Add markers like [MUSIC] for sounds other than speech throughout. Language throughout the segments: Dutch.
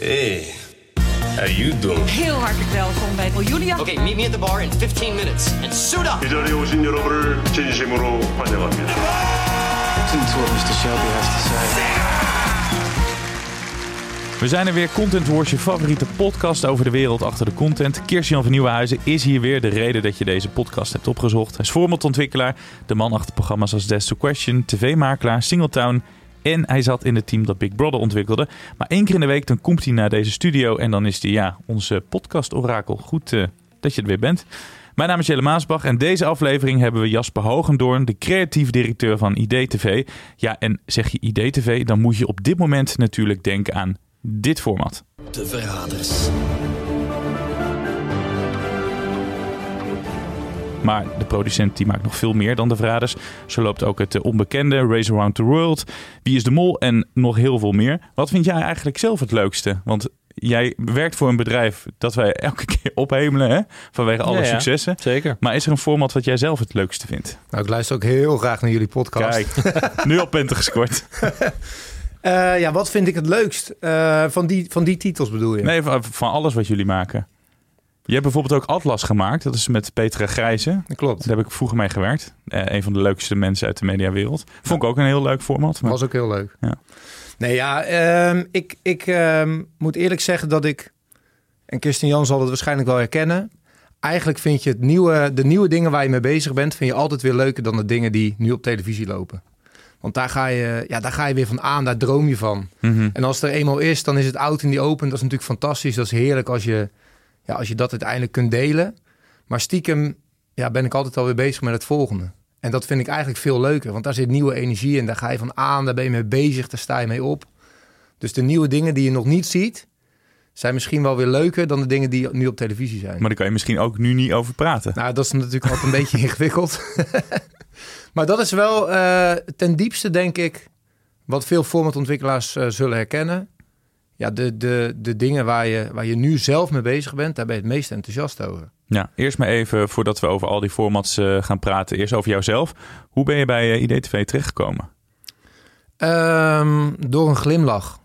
Hey, how you doing? Heel hartelijk welkom bij Julia. Okay, meet me at the bar in 15 minutes and suit up. 이 자리에 오신 여러분을 진심으로 환영합니다. Listen to what Mr. Shelby has to say. We zijn er weer, Content Wars, je favoriete podcast over de wereld achter de content. Kirsten van Nieuwenhuizen is hier weer de reden dat je deze podcast hebt opgezocht. Hij is formaatontwikkelaar, de man achter programma's als Death to Question, tv-makelaar, Singletown... en hij zat in het team dat Big Brother ontwikkelde. Maar één keer in de week dan komt hij naar deze studio en dan is hij ja, onze podcast-orakel. Goed eh, dat je er weer bent. Mijn naam is Jelle Maasbach en deze aflevering hebben we Jasper Hogendoorn, de creatief directeur van IDTV. Ja, en zeg je IDTV, dan moet je op dit moment natuurlijk denken aan dit format. De verraders. Maar de producent die maakt nog veel meer dan de verraders. Zo loopt ook het eh, onbekende Race Around the World, Wie is de Mol en nog heel veel meer. Wat vind jij eigenlijk zelf het leukste? Want jij werkt voor een bedrijf dat wij [LAUGHS] elke keer ophemelen hè? vanwege alle Ja, ja. successen. Zeker. Maar is er een format wat jij zelf het leukste vindt? Nou, ik luister ook heel graag naar jullie podcast. Kijk, [LAUGHS] nu al punten gescoord. [LAUGHS] Eh, ja, wat vind ik het leukst? Eh, van, die, van die titels bedoel je? Nee, van, van alles wat jullie maken. Je hebt bijvoorbeeld ook Atlas gemaakt. Dat is met Petra Grijze. Dat klopt. Daar heb ik vroeger mee gewerkt. Eh, een van de leukste mensen uit de mediawereld. Vond ik ook een heel leuk format. Maar... was ook heel leuk. Ja. Nee, ja, ehm, ik, ik ehm, moet eerlijk zeggen dat ik... En Kirsten Jan zal het waarschijnlijk wel herkennen. Eigenlijk vind je het nieuwe, de nieuwe dingen waar je mee bezig bent... vind je altijd weer leuker dan de dingen die nu op televisie lopen. Want daar ga je, ja, daar ga je weer van aan, daar droom je van. Mhm. En als het er eenmaal is, dan is het oud in die open. Dat is natuurlijk fantastisch. Dat is heerlijk als je, ja, als je dat uiteindelijk kunt delen. Maar stiekem ja, ben ik altijd alweer bezig met het volgende. En dat vind ik eigenlijk veel leuker. Want daar zit nieuwe energie in. Daar ga je van aan, daar ben je mee bezig, daar sta je mee op. Dus de nieuwe dingen die je nog niet ziet... zijn misschien wel weer leuker dan de dingen die nu op televisie zijn. Maar daar kan je misschien ook nu niet over praten. Nou, dat is natuurlijk altijd een [LAUGHS] beetje ingewikkeld. [LAUGHS] maar dat is wel eh, ten diepste, denk ik, wat veel formatontwikkelaars eh, zullen herkennen. Ja, de, de, de dingen waar je, waar je nu zelf mee bezig bent, daar ben je het meest enthousiast over. Ja, eerst maar even, voordat we over al die formats eh, gaan praten, eerst over jouzelf. Hoe ben je bij eh, IDTV terechtgekomen? Ehm, door een glimlach.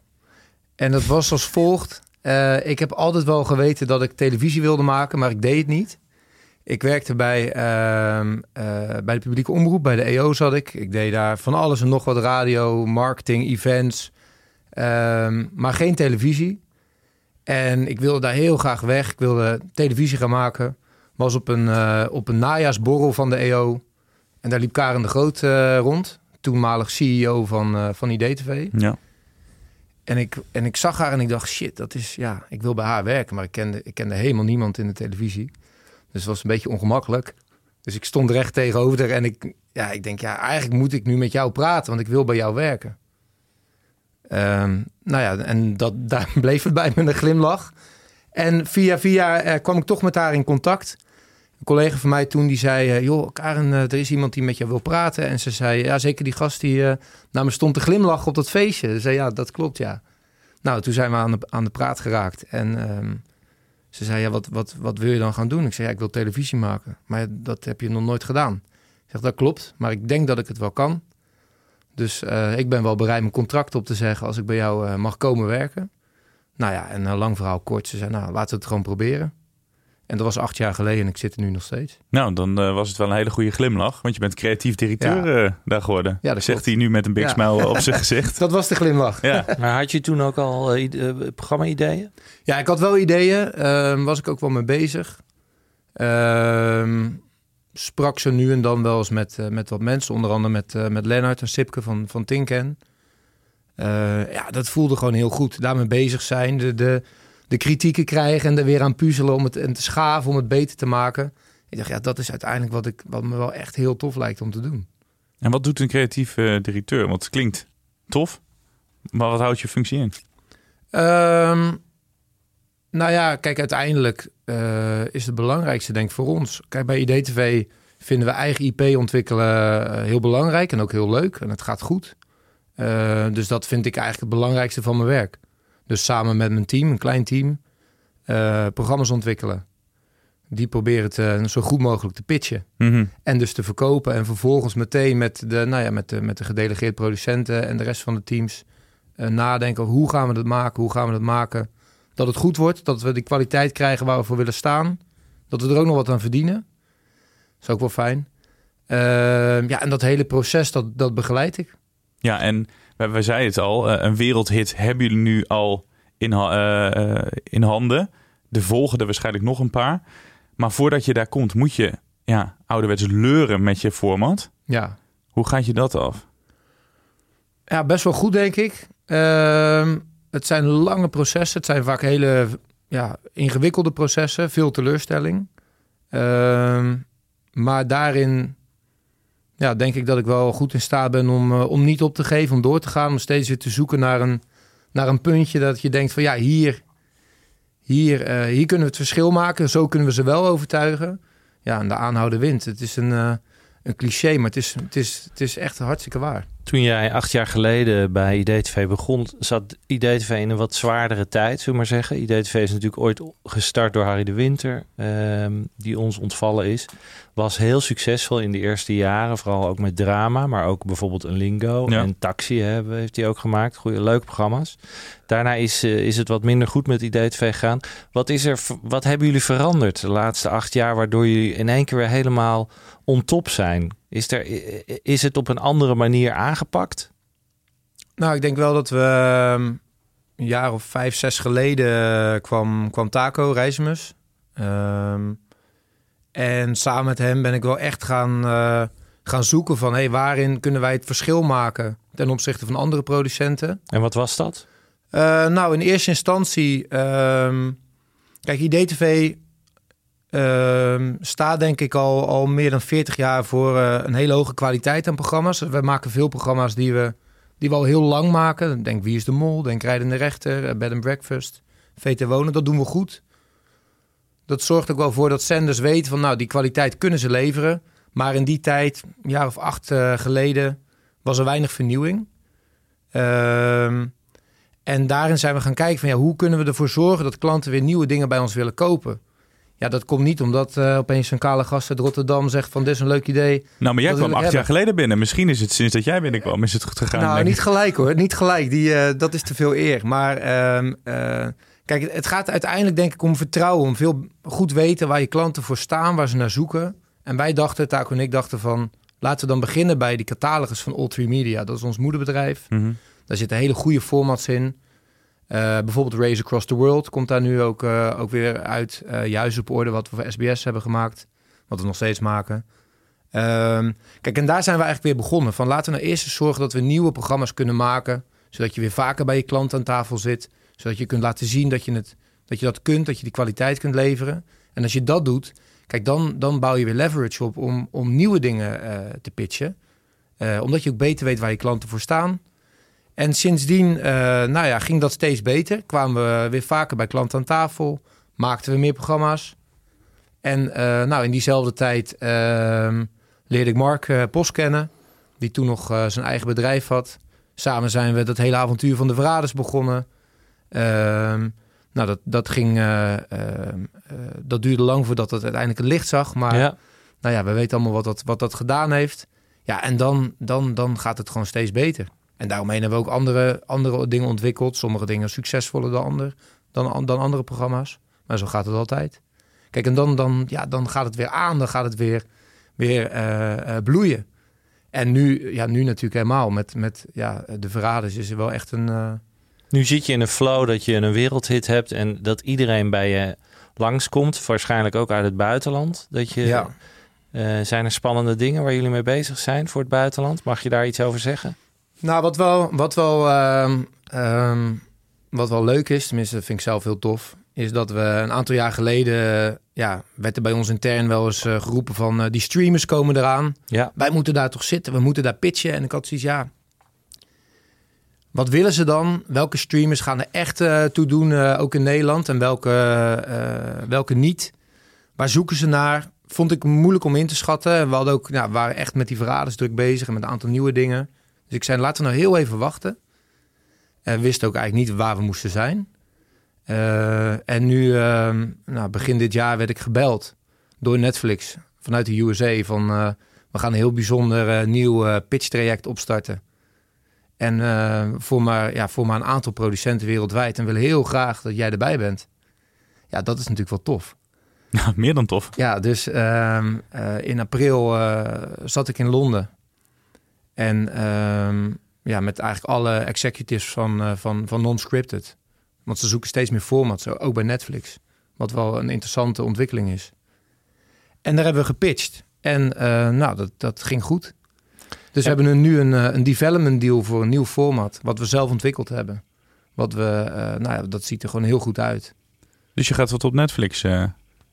En dat was als volgt. Eh, ik heb altijd wel geweten dat ik televisie wilde maken, maar ik deed het niet. Ik werkte bij, eh, bij de publieke omroep, bij de EO zat ik. Ik deed daar van alles en nog wat radio, marketing, events, ehm, maar geen televisie. En ik wilde daar heel graag weg. Ik wilde televisie gaan maken. Was op een, eh, op een najaarsborrel van de EO. En daar liep Karen de Groot eh, rond. Toenmalig CEO van, eh van IDTV. Ja. En ik, en ik zag haar en ik dacht, shit, dat is, ja, ik wil bij haar werken. Maar ik kende, ik kende helemaal niemand in de televisie. Dus het was een beetje ongemakkelijk. Dus ik stond recht tegenover haar en ik, ja, ik denk, ja, eigenlijk moet ik nu met jou praten, want ik wil bij jou werken. Ehm, nou ja, en dat, [LAUGHS] daar bleef het bij met een glimlach. En via via eh, kwam ik toch met haar in contact. Een collega van mij toen die zei, eh, joh, Karen, eh, er is iemand die met jou wil praten. En ze zei, ja, zeker die gast die eh, naar me stond te glimlachen op dat feestje. Ze zei, ja, dat klopt, ja. Nou, toen zijn we aan de, aan de praat geraakt. En ehm, ze zei, ja, wat, wat, wat wil je dan gaan doen? Ik zei, ja, ik wil televisie maken. Maar dat heb je nog nooit gedaan. Ik zeg, dat klopt, maar ik denk dat ik het wel kan. Dus eh, ik ben wel bereid mijn contract op te zeggen als ik bij jou eh, mag komen werken. Nou ja, en een lang verhaal kort. Ze zei, nou, laten we het gewoon proberen. En dat was acht jaar geleden en ik zit er nu nog steeds. Nou, dan eh, was het wel een hele goede glimlach. Want je bent creatief directeur eh, daar geworden. Ja, dat Zegt klopt. hij nu met een big Ja. smile op [LAUGHS] zijn gezicht. Dat was de glimlach. Ja. Maar had je toen ook al eh, ide- eh, programma-ideeën? Ja, ik had wel ideeën. Ehm was ik ook wel mee bezig. Ehm, sprak ze nu en dan wel eens met, eh, met wat mensen. Onder andere met, eh, met Lennart en Sipke van, van Tinken. Eh, ja, dat voelde gewoon heel goed. Daarmee bezig zijn. De, de, de kritieken krijgen en er weer aan puzzelen om het en te schaven om het beter te maken. Ik dacht, ja, dat is uiteindelijk wat, ik, wat me wel echt heel tof lijkt om te doen. En wat doet een creatief eh, directeur? Want het klinkt tof. Maar wat houdt je functie in? Ehm, nou ja, kijk, uiteindelijk eh, is het belangrijkste denk ik voor ons. Kijk, bij IDTV vinden we eigen IP ontwikkelen eh, heel belangrijk en ook heel leuk. En het gaat goed. Eh, dus dat vind ik eigenlijk het belangrijkste van mijn werk. Dus samen met mijn team, een klein team, programma's ontwikkelen. Die proberen te, zo goed mogelijk te pitchen. Mhm. En dus te verkopen. En vervolgens meteen met de, nou ja, met de, met de gedelegeerde producenten en de rest van de teams nadenken. Hoe gaan we dat maken? Hoe gaan we dat maken? Dat het goed wordt. Dat we die kwaliteit krijgen waar we voor willen staan. Dat we er ook nog wat aan verdienen. Dat is ook wel fijn. Ehm, ja, en dat hele proces, dat, dat begeleid ik. Ja, en wij, wij zeiden het al, eh, een wereldhit hebben jullie nu al in, eh, in handen. De volgende waarschijnlijk nog een paar. Maar voordat je daar komt, moet je ja, ouderwets leuren met je format. Ja, Hoe gaat je dat af? Ja, best wel goed, denk ik. Ehm, het zijn lange processen. Het zijn vaak hele ja, ingewikkelde processen. Veel teleurstelling. Ehm, maar daarin ja, denk ik dat ik wel goed in staat ben om, eh, om niet op te geven, om door te gaan. Om steeds weer te zoeken naar een, naar een puntje dat je denkt van ja, hier, hier, eh, hier kunnen we het verschil maken. Zo kunnen we ze wel overtuigen. Ja, en de aanhouden wint. Het is een, eh, een cliché, maar het is, het, is, het is echt hartstikke waar. Toen jij acht jaar geleden bij IDTV begon, zat IDTV in een wat zwaardere tijd, zullen we maar zeggen. IDTV is natuurlijk ooit gestart door Harry de Winter, ehm, die ons ontvallen is. Was heel succesvol in de eerste jaren, vooral ook met drama, maar ook bijvoorbeeld een Lingo Ja. en Taxi hebben, heeft hij ook gemaakt. Goede, leuke programma's. Daarna is, eh, is het wat minder goed met IDTV gegaan. Wat, is er, wat hebben jullie veranderd de laatste acht jaar, waardoor jullie in één keer weer helemaal on top zijn? Is, er, is het op een andere manier aangepakt? Nou, ik denk wel dat we ehm, een jaar of vijf, zes geleden eh, kwam, kwam Taco Reismus. Ehm, en samen met hem ben ik wel echt gaan, eh, gaan zoeken van... Hey, waarin kunnen wij het verschil maken ten opzichte van andere producenten? En wat was dat? Eh, nou, in eerste instantie... ehm, kijk, IDTV staat denk ik al, al meer dan 40 jaar voor eh, een hele hoge kwaliteit aan programma's. We maken veel programma's die we, die we al heel lang maken. Denk Wie is de Mol, Denk Rijdende Rechter, eh, Bed and Breakfast, VT Wonen. Dat doen we goed. Dat zorgt ook wel voor dat zenders weten van... nou, die kwaliteit kunnen ze leveren. Maar in die tijd, een jaar of acht eh, geleden, was er weinig vernieuwing. Ehm en daarin zijn we gaan kijken van ja, hoe kunnen we ervoor zorgen dat klanten weer nieuwe dingen bij ons willen kopen. Ja, dat komt niet omdat eh, opeens een kale gast uit Rotterdam zegt van dit is een leuk idee. Nou, maar jij kwam acht jaar geleden binnen. Misschien is het sinds dat jij binnenkwam, is het goed gegaan. nou, niet gelijk hoor, niet gelijk. Die, eh, dat is te veel eer. Maar ehm, eh, kijk, het gaat uiteindelijk denk ik om vertrouwen, om veel goed weten waar je klanten voor staan, waar ze naar zoeken. En wij dachten, Taco en ik dachten van, laten we dan beginnen bij die catalogus van All3 Media. Dat is ons moederbedrijf. Mhm. Daar zitten hele goede formats in. Eh, bijvoorbeeld Race Across the World komt daar nu ook, eh, ook weer uit. Eh, juist op orde wat we voor SBS hebben gemaakt. Wat we nog steeds maken. Ehm, kijk, en daar zijn we eigenlijk weer begonnen. Van laten we nou eerst zorgen dat we nieuwe programma's kunnen maken. Zodat je weer vaker bij je klant aan tafel zit. Zodat je kunt laten zien dat je, het, dat je dat kunt. Dat je die kwaliteit kunt leveren. En als je dat doet, kijk, dan, dan bouw je weer leverage op om, om nieuwe dingen te pitchen. Omdat je ook beter weet waar je klanten voor staan. En sindsdien eh, nou ja, ging dat steeds beter. Kwamen we weer vaker bij klanten aan tafel. Maakten we meer programma's. En eh, nou, in diezelfde tijd ehm, leerde ik Mark eh, Post kennen. Die toen nog eh, zijn eigen bedrijf had. Samen zijn we dat hele avontuur van de Verraders begonnen. Ehm, nou, dat, dat ging... eh, ehm, eh, dat duurde lang voordat het uiteindelijk het licht zag. Maar ja. nou ja, we weten allemaal wat dat, wat dat gedaan heeft. Ja, en dan, dan, dan gaat het gewoon steeds beter. En daaromheen hebben we ook andere, andere dingen ontwikkeld. Sommige dingen succesvoller dan, ander, dan, dan andere programma's. Maar zo gaat het altijd. Kijk, en dan, dan, ja, dan gaat het weer aan. Dan gaat het weer, weer eh, eh, bloeien. En nu, ja, nu natuurlijk helemaal. Met, met ja, de Verraders is er wel echt een... eh, Nu zit je in een flow dat je een wereldhit hebt en dat iedereen bij je langskomt. Waarschijnlijk ook uit het buitenland. Dat je, ja. zijn er spannende dingen waar jullie mee bezig zijn voor het buitenland? Mag je daar iets over zeggen? Nou, wat wel, wat wel, ehm, ehm, wat wel leuk is, tenminste dat vind ik zelf heel tof, is dat we een aantal jaar geleden, ja, werd er bij ons intern wel eens eh, geroepen van eh, die streamers komen eraan. Ja. Wij moeten daar toch zitten, we moeten daar pitchen. En ik had zoiets, ja, Wat willen ze dan? Welke streamers gaan er echt eh, toe doen, ook in Nederland? En welke, welke niet? Waar zoeken ze naar? Vond ik moeilijk om in te schatten. We hadden ook, nou, we waren echt met die verraders druk bezig en met een aantal nieuwe dingen. Dus ik zei, laten we nou heel even wachten. En we wisten ook eigenlijk niet waar we moesten zijn. Eh, en nu, ehm, nou, begin dit jaar werd ik gebeld door Netflix vanuit de USA van eh, we gaan een heel bijzonder eh, nieuw pitch traject opstarten. En voor, maar, ja, voor maar een aantal producenten wereldwijd. En willen heel graag dat jij erbij bent. Ja, dat is natuurlijk wel tof. Ja, [LAUGHS] meer dan tof. Ja, dus ehm, eh, in april zat ik in Londen. En ehm, ja, met eigenlijk alle executives van, eh, van, van non-scripted. Want ze zoeken steeds meer formats, zo, ook bij Netflix. Wat wel een interessante ontwikkeling is. En daar hebben we gepitcht. En eh, nou, dat, dat ging goed. Dus we hebben nu een, eh, een development deal voor een nieuw format. Wat we zelf ontwikkeld hebben. Wat we, eh, nou ja, dat ziet er gewoon heel goed uit. Dus je gaat wat op Netflix. eh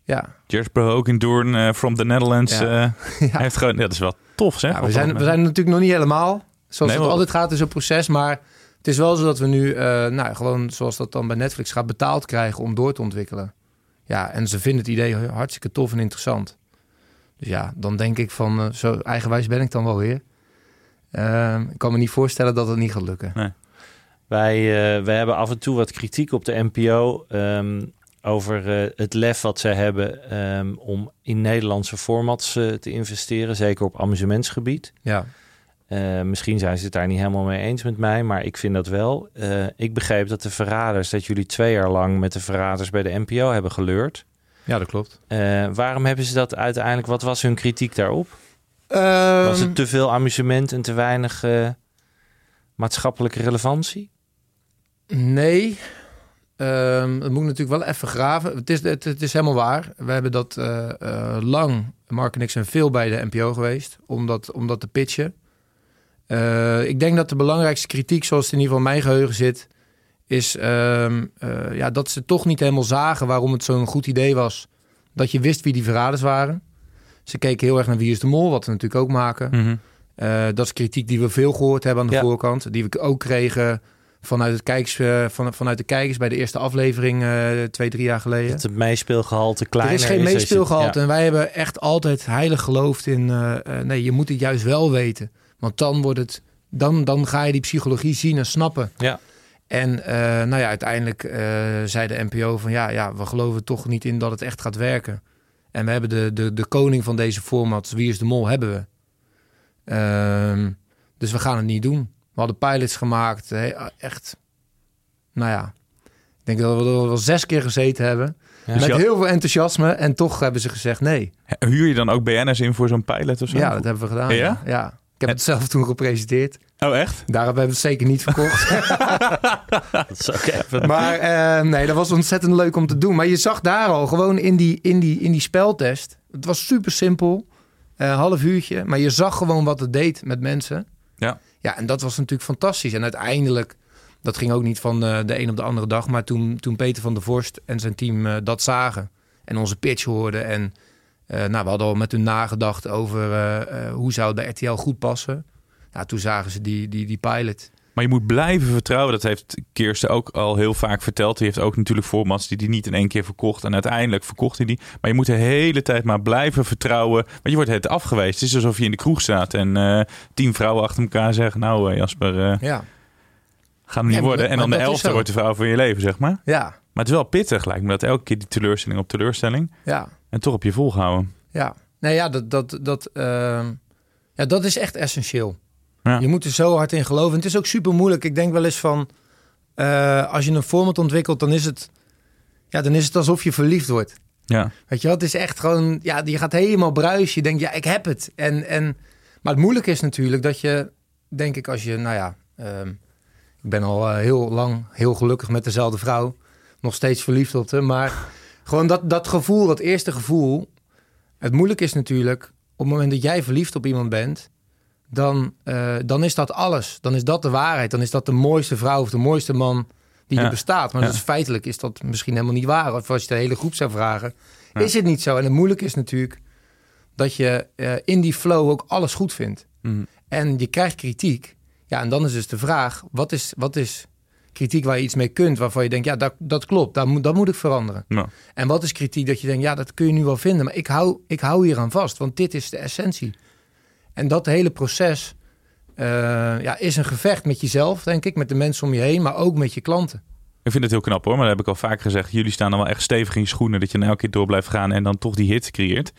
Ja, Jesper Hogendoorn eh from the Netherlands. Ja. eh, [LAUGHS] ja. heeft gewoon, ja, dat is wel tof, zeg. Ja, we, zijn, we zijn natuurlijk nog niet helemaal. Zoals Nee, het altijd gaat, is een proces. Maar het is wel zo dat we nu, eh, nou, gewoon zoals dat dan bij Netflix gaat, betaald krijgen om door te ontwikkelen. Ja, en ze vinden het idee hartstikke tof en interessant. Dus ja, dan denk ik van, zo eigenwijs ben ik dan wel weer. Ehm, ik kan me niet voorstellen dat het niet gaat lukken. Wij, eh, wij hebben af en toe wat kritiek op de NPO ehm, over eh, het lef wat zij hebben ehm, om in Nederlandse formats eh, te investeren, zeker op amusementsgebied. Ja, Eh, misschien zijn ze het daar niet helemaal mee eens met mij, maar ik vind dat wel. Ik begreep dat de verraders, dat jullie twee jaar lang met de verraders bij de NPO hebben geleurd. ja dat klopt. Waarom hebben ze dat uiteindelijk? Wat was hun kritiek daarop? Ehm, Was het te veel amusement en te weinig maatschappelijke relevantie? Nee. Ehm het moet natuurlijk wel even graven. Het is, het, het is helemaal waar. We hebben dat eh, eh, lang, Mark en ik zijn veel bij de NPO geweest, om dat, om dat te pitchen. Eh, ik denk dat de belangrijkste kritiek, zoals het in ieder geval in mijn geheugen zit, is ehm, eh, ja, dat ze toch niet helemaal zagen waarom het zo'n goed idee was. Dat je wist wie die verraders waren. Ze keken heel erg naar Wie is de Mol, wat we natuurlijk ook maken. Mhm. Dat is kritiek die we veel gehoord hebben aan de Ja. voorkant. Die we ook kregen vanuit, het kijkers, eh, van, vanuit de kijkers bij de eerste aflevering eh, twee, drie jaar geleden. Dat het meespeelgehalte kleiner er is geen meespeelgehalte. Ja. En wij hebben echt altijd heilig geloofd in... eh, nee, je moet het juist wel weten. Want dan wordt het... Dan, dan ga je die psychologie zien en snappen. Ja. En nou ja, uiteindelijk zei de NPO van... Ja, ja, we geloven toch niet in dat het echt gaat werken. En we hebben de, de, de koning van deze formats, Wie is de Mol, hebben we. Ehm, dus we gaan het niet doen. We hadden pilots gemaakt. hè, echt, nou ja... Ik denk dat we er wel zes keer gezeten hebben. Ja. Met Dus heel veel enthousiasme. En toch hebben ze gezegd nee. Huur je dan ook BN'ers in voor zo'n pilot of zo? Ja, dat hebben we gedaan. Ja? Ja. Ik heb het zelf toen gepresenteerd. Oh, echt? Daarom hebben we het zeker niet verkocht. [LAUGHS] Dat is ook even... maar eh, nee, dat was ontzettend leuk om te doen. Maar je zag daar al gewoon in die, in die, in die speltest. Het was super simpel. eh, half uurtje. Maar je zag gewoon wat het deed met mensen. Ja. Ja, en dat was natuurlijk fantastisch. En uiteindelijk, dat ging ook niet van eh, de een op de andere dag. Maar toen, toen Peter van der Vorst en zijn team eh, dat zagen. En onze pitch hoorden. En eh, nou, we hadden al met hun nagedacht over hoe zou het bij RTL goed passen. Ja, toen zagen ze die, die, die pilot. Maar je moet blijven vertrouwen. Dat heeft Kirsten ook al heel vaak verteld. Die heeft ook natuurlijk formats die die niet in één keer verkocht. En uiteindelijk verkocht hij die. Maar je moet de hele tijd maar blijven vertrouwen. Want je wordt het afgewezen. Het is alsof je in de kroeg staat en eh, tien vrouwen achter elkaar zeggen... Nou eh, Jasper, eh Ja, gaat hem niet Ja, worden. maar- En dan de elfde wordt de vrouw van je leven, zeg maar. ja, Maar het is wel pittig, lijkt me. Dat elke keer die teleurstelling op teleurstelling. ja. En toch op je volhouden. Ja, nee, ja, dat, dat, dat, ehm, ja, dat is echt essentieel. Ja. Je moet er zo hard in geloven. En het is ook super moeilijk. Ik denk wel eens van, eh, als je een format ontwikkelt, dan is het, ja, dan is het alsof je verliefd wordt. Ja. Weet je wel, het is echt gewoon, ja, je gaat helemaal bruisen. Je denkt, ja, ik heb het. En, en, maar het moeilijke is natuurlijk dat je, denk ik, als je, nou ja, ehm, ik ben al eh, heel lang heel gelukkig met dezelfde vrouw. Nog steeds verliefd op haar. Maar [LAUGHS] gewoon dat, dat gevoel, dat eerste gevoel. Het moeilijke is natuurlijk, op het moment dat jij verliefd op iemand bent, dan, eh, dan is dat alles. Dan is dat de waarheid. Dan is dat de mooiste vrouw of de mooiste man die Ja. er bestaat. Maar Ja. is, feitelijk is dat misschien helemaal niet waar. Of als je de hele groep zou vragen, Ja. is het niet zo. En het moeilijke is natuurlijk dat je eh, in die flow ook alles goed vindt. Mhm. En je krijgt kritiek. Ja, en dan is dus de vraag, wat is, wat is kritiek waar je iets mee kunt, waarvan je denkt, ja, dat, dat klopt, dat moet, dat moet ik veranderen. Nou, En wat is kritiek dat je denkt, ja, dat kun je nu wel vinden, maar ik hou, ik hou hier aan vast, want dit is de essentie. En dat hele proces eh, ja, is een gevecht met jezelf, denk ik, met de mensen om je heen, maar ook met je klanten. ik vind het heel knap hoor, maar dat heb ik al vaak gezegd. Jullie staan dan wel echt stevig in je schoenen dat je nou elke keer door blijft gaan en dan toch die hits creëert.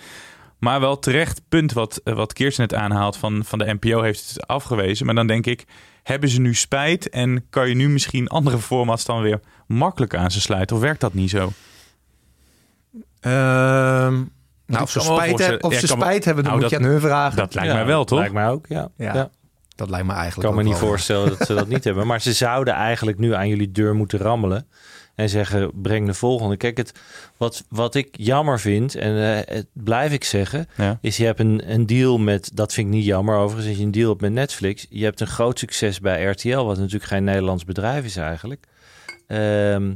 Maar wel terecht punt wat, eh, wat Kirsten net aanhaalt van, van de NPO heeft het afgewezen. Maar dan denk ik, hebben ze nu spijt en kan je nu misschien andere formats dan weer makkelijk aan ze sluiten? Of werkt dat niet zo? Ehm, nou, of ze, spijt, he- of ze spijt hebben, dan Nou, moet je dat- aan hun vragen. Dat lijkt Ja, mij wel, toch? Lijkt mij ook, ja. Ja. ja. dat lijkt me Ik eigenlijk kan me niet wel. voorstellen dat ze dat niet hebben. Maar ze zouden eigenlijk nu aan jullie deur moeten rammelen. En zeggen, breng de volgende. Kijk, het, wat, wat ik jammer vind, en eh, het blijf ik zeggen... Ja. is je hebt een, een deal met... Dat vind ik niet jammer overigens, als je een deal hebt met Netflix. Je hebt een groot succes bij RTL, wat natuurlijk geen Nederlands bedrijf is eigenlijk. Ehm,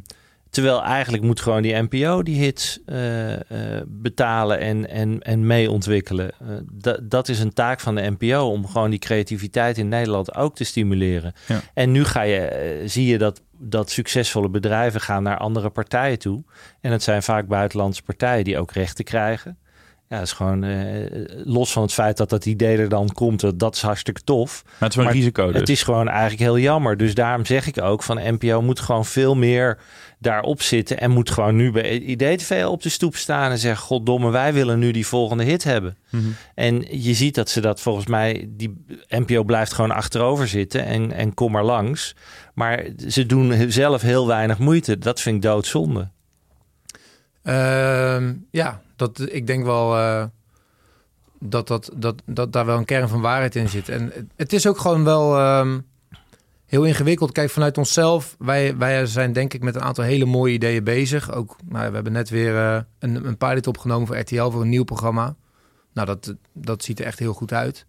terwijl eigenlijk moet gewoon die NPO die hits eh, eh, betalen en, en, en mee ontwikkelen. Eh, dat, dat is een taak van de NPO om gewoon die creativiteit in Nederland ook te stimuleren. Ja. En nu ga je, zie je dat, dat succesvolle bedrijven gaan naar andere partijen toe. En het zijn vaak buitenlandse partijen die ook rechten krijgen. Ja, dat is gewoon eh, los van het feit dat dat idee er dan komt, dat- dat is hartstikke tof. Maar het is wel risico dus. Het is gewoon eigenlijk heel jammer. Dus daarom zeg ik ook van NPO moet gewoon veel meer daarop zitten. En moet gewoon nu bij IDTV op de stoep staan en zeggen... Goddomme, wij willen nu die volgende hit hebben. Mhm. En je ziet dat ze dat volgens mij... Die NPO blijft gewoon achterover zitten en, en kom maar langs. Maar ze doen zelf heel weinig moeite. Dat vind ik doodzonde. Ehm, ja, dat, ik denk wel eh, dat, dat, dat, dat daar wel een kern van waarheid in zit. En het- is ook gewoon wel ehm, heel ingewikkeld. Kijk, vanuit onszelf, wij, wij zijn denk ik met een aantal hele mooie ideeën bezig. Ook, nou, we hebben net weer eh, een, een pilot opgenomen voor RTL voor een nieuw programma. Nou, dat, dat ziet er echt heel goed uit.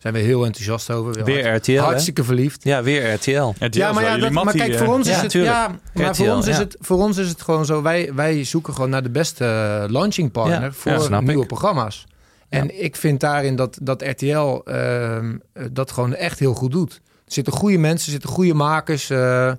Daar zijn we heel enthousiast over. Weer RTL, hè? Hartstikke verliefd. Ja, weer RTL. Ja, maar, ja, dat, maar kijk, eh. voor ons is het, tuurlijk. ja, maar RTL, voor ons is het, voor ons is het gewoon zo. Wij, wij zoeken gewoon naar de beste eh, launching partner Ja, voor nieuwe ik. programma's. En ik vind daarin dat, dat RTL ehm, eh, dat gewoon echt heel goed doet. Er zitten goede mensen, er zitten goede makers. eh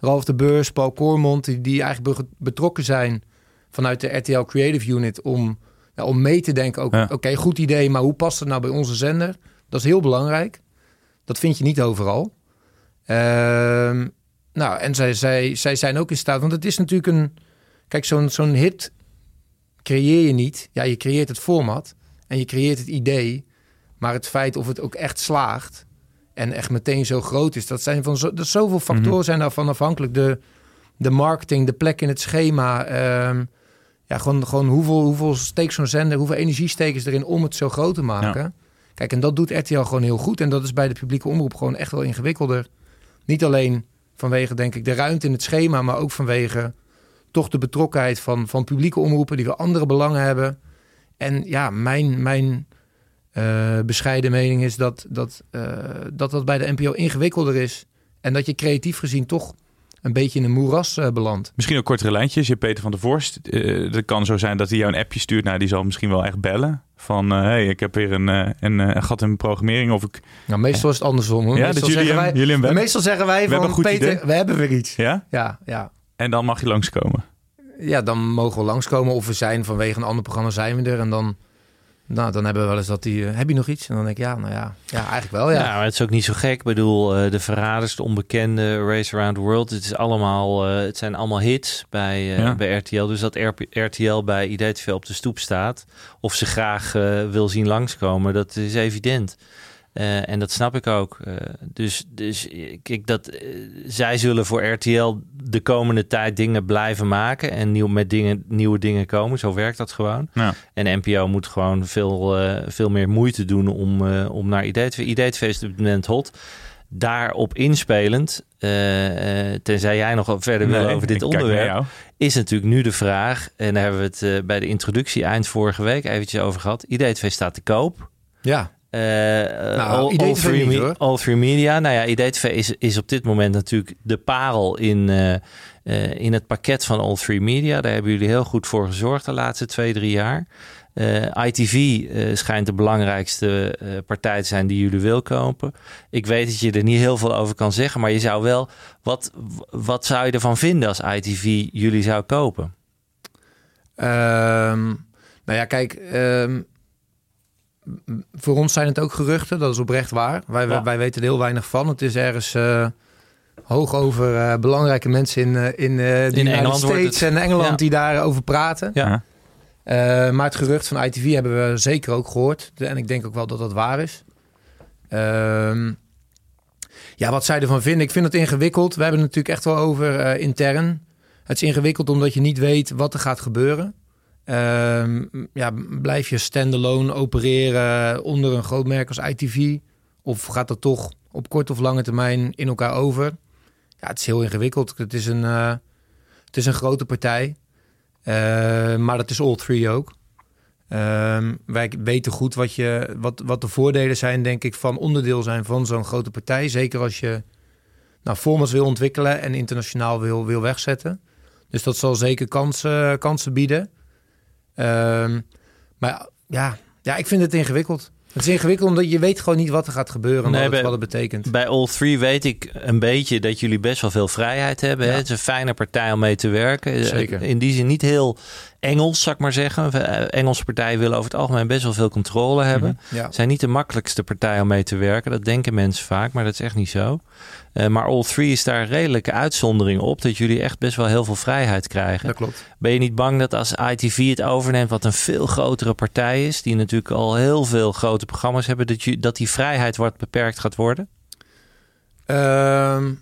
Ralf de Beurs, Paul Koormond, die, die eigenlijk be- betrokken zijn vanuit de RTL Creative Unit om, ja, om mee te denken. Oké, goed idee, maar hoe past het nou bij onze zender? Dat is heel belangrijk. Dat vind je niet overal. Ehm, nou, en zij, zij, zij zijn ook in staat, want het is natuurlijk een. Kijk, zo'n zo'n hit creëer je niet. Ja, je creëert het format en je creëert het idee. Maar het feit of het ook echt slaagt en echt meteen zo groot is, dat zijn van zo, dat zoveel factoren zijn daarvan afhankelijk. De, de marketing, de plek in het schema. ehm, ja, gewoon, gewoon hoeveel, hoeveel steekt zo'n zender, hoeveel energie steken ze erin om het zo groot te maken. Kijk, en dat doet RTL gewoon heel goed. En dat is bij de publieke omroep gewoon echt wel ingewikkelder. Niet alleen vanwege, denk ik, de ruimte in het schema, maar ook vanwege toch de betrokkenheid van, van publieke omroepen die weer andere belangen hebben. En ja, mijn, mijn eh, bescheiden mening is dat dat, eh, dat dat bij de NPO ingewikkelder is. En dat je creatief gezien toch een beetje in een moeras eh, belandt. Misschien ook kortere lijntjes. Je hebt Peter van der Vorst. Eh het kan zo zijn dat hij jou een appje stuurt. Nou, die zal misschien wel echt bellen. Van, eh, hey, ik heb weer een, een, een gat in programmering. Of ik... Nou, meestal is het andersom. Hoor. Ja, meestal, dat jullie wij, jullie hem meestal zeggen wij We hebben van Peter, idee. we hebben weer iets. Ja? Ja, ja. En dan mag je langskomen. ja, dan mogen we langskomen. Of we zijn vanwege een ander programma zijn we er. En dan, nou, dan hebben we wel eens dat die... eh, heb je nog iets? En dan denk ik, ja, nou ja. Ja, eigenlijk wel, Ja, ja. maar het is ook niet zo gek. Ik bedoel, eh, de Verraders, de Onbekende, Race Around the World. Het, is allemaal, eh, het zijn allemaal hits bij, Ja. bij RTL. Dus dat RP RTL bij IDTV op de stoep staat... of ze graag wil zien langskomen, dat is evident. Eh, en dat snap ik ook. Eh, dus, dus kijk, dat, eh, zij zullen voor RTL de komende tijd dingen blijven maken... en nieuw, met dingen, nieuwe dingen komen. Zo werkt dat gewoon. Ja. En NPO moet gewoon veel, eh, veel meer moeite doen om, eh, om naar IDTV. IDTV is op moment hot. Daarop inspelend, tenzij jij nog verder wil over dit onderwerp, is natuurlijk nu de vraag, en daar hebben we het eh, bij de introductie eind vorige week eventjes over gehad. IDTV staat te koop. Ja, Eh, Nou, all, three niet, all three media. Nou ja, IDTV is, is op dit moment natuurlijk de parel in, eh, eh, in het pakket van All Three Media. Daar hebben jullie heel goed voor gezorgd de laatste twee, drie jaar. ITV schijnt de belangrijkste partij te zijn die jullie wil kopen. Ik weet dat je er niet heel veel over kan zeggen, maar je zou wel. Wat, wat zou je ervan vinden als ITV jullie zou kopen? Ehm, nou ja, kijk, ehm, m- voor ons zijn het ook geruchten, dat is oprecht waar. Wij, Ja. wij weten er heel weinig van. Het is ergens eh, hoog over eh, belangrijke mensen in, eh, in, eh de United Engeland States het. en Engeland Ja. die daarover praten. Ja. Eh, maar het gerucht van ITV hebben we zeker ook gehoord. De- En ik denk ook wel dat dat waar is. Ehm, ja, wat zij ervan vinden. Ik vind het ingewikkeld. We hebben het natuurlijk echt wel over eh, intern. Het is ingewikkeld omdat je niet weet wat er gaat gebeuren. Ehm, ja, blijf je standalone opereren onder een groot merk als ITV? Of gaat dat toch op korte of lange termijn in elkaar over? Ja, het is heel ingewikkeld. Het is een, eh, het is een grote partij. Eh, maar dat is all three ook. Ehm, wij weten goed wat, je, wat, wat de voordelen zijn, denk ik, van onderdeel zijn van zo'n grote partij. Zeker als je nou, formats wil ontwikkelen en internationaal wil, wil wegzetten. Dus dat zal zeker kansen, kansen bieden. Ehm, maar ja, ja, ik vind het ingewikkeld. Het is ingewikkeld omdat je weet gewoon niet wat er gaat gebeuren en Nee, wat, bij- het, wat het betekent. Bij All Three weet ik een beetje dat jullie best wel veel vrijheid hebben. Hè? Het is een fijne partij om mee te werken. Zeker. In die zin niet heel Engels, zou ik maar zeggen. Eh, Engelse partijen willen over het algemeen best wel veel controle hebben. Ja. Het zijn niet de makkelijkste partij om mee te werken. Dat denken mensen vaak, maar dat is echt niet zo. Eh, maar All Three is daar een redelijke uitzondering op. Dat jullie echt best wel heel veel vrijheid krijgen. Dat klopt. Ben je niet bang dat als ITV het overneemt, wat een veel grotere partij is, die natuurlijk al heel veel grote programma's hebben, dat, je, dat die vrijheid wat beperkt gaat worden? Ehm,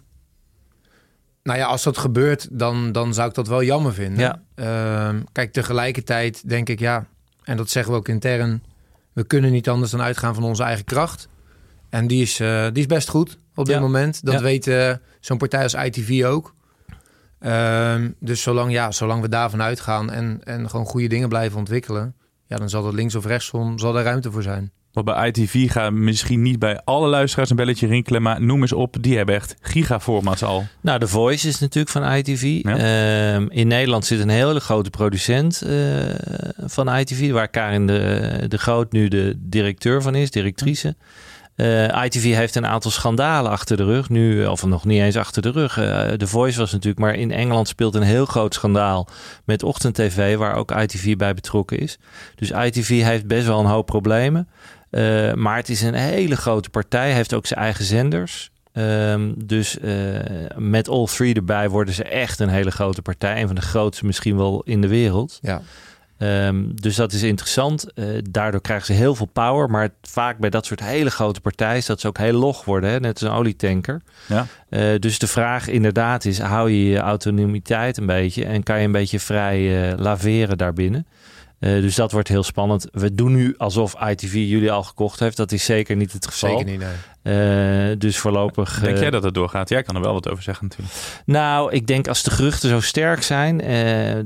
nou ja, als dat gebeurt, dan, dan zou ik dat wel jammer vinden. Ja. Ehm, kijk, tegelijkertijd denk ik ja, en dat zeggen we ook intern, we kunnen niet anders dan uitgaan van onze eigen kracht. En die is, eh, die is best goed op dit Ja. moment. Dat Ja. weet eh, zo'n partij als ITV ook. Ehm, dus zolang, ja, zolang we daarvan uitgaan en, en gewoon goede dingen blijven ontwikkelen, ja, dan zal er links of rechtsom zal er ruimte voor zijn. Want bij ITV gaat misschien niet bij alle luisteraars een belletje rinkelen, maar noem eens op, die hebben echt gigaformats al. Nou, The Voice is natuurlijk van ITV. Ja. Ehm, in Nederland zit een hele grote producent eh, van ITV, waar Karin de, de Groot nu de directeur van is, directrice. Eh, ITV heeft een aantal schandalen achter de rug. Nu, of nog niet eens achter de rug. Eh The Voice was natuurlijk, maar in Engeland speelt een heel groot schandaal met ochtend-tv, waar ook ITV bij betrokken is. Dus ITV heeft best wel een hoop problemen. Eh, maar het is een hele grote partij, heeft ook zijn eigen zenders. Ehm, dus eh, met All Three erbij worden ze echt een hele grote partij. Een van de grootste misschien wel in de wereld. Ja. Ehm, dus dat is interessant. Eh, daardoor krijgen ze heel veel power. Maar vaak bij dat soort hele grote partijen is dat ze ook heel log worden. Hè? Net als een olietanker. Ja. Eh, dus de vraag inderdaad is, hou je je autonomiteit een beetje en kan je een beetje vrij eh, laveren daarbinnen? Eh, dus dat wordt heel spannend. We doen nu alsof ITV jullie al gekocht heeft. Dat is zeker niet het geval. Zeker niet, nee. Eh, dus voorlopig... Denk eh, jij dat het doorgaat? Jij kan er wel wat over zeggen natuurlijk. nou, ik denk als de geruchten zo sterk zijn, eh,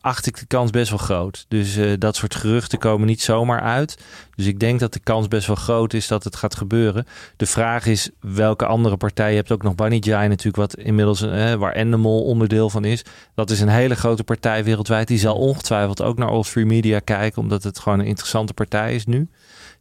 acht ik de kans best wel groot. Dus dat soort geruchten komen niet zomaar uit. Dus ik denk dat de kans best wel groot is dat het gaat gebeuren. De vraag is welke andere partij. Je hebt ook nog Bunny Jai natuurlijk, wat inmiddels waar Endemol onderdeel van is. Dat is een hele grote partij wereldwijd. Die zal ongetwijfeld ook naar All Free Media kijken, omdat het gewoon een interessante partij is nu.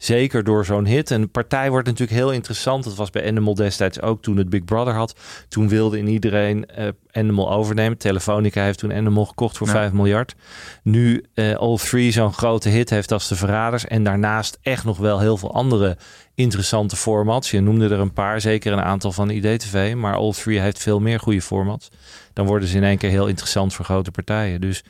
Zeker door zo'n hit. En de partij wordt natuurlijk heel interessant. Dat was bij Endemol destijds ook toen het Big Brother had. Toen wilde in iedereen eh Endemol overnemen. Telefonica heeft toen Endemol gekocht voor Ja. 5 miljard. Nu eh All Three zo'n grote hit heeft als de Verraders. En daarnaast echt nog wel heel veel andere interessante formats. Je noemde er een paar, zeker een aantal van IDTV. Maar All Three heeft veel meer goede formats. Dan worden ze in één keer heel interessant voor grote partijen. Dus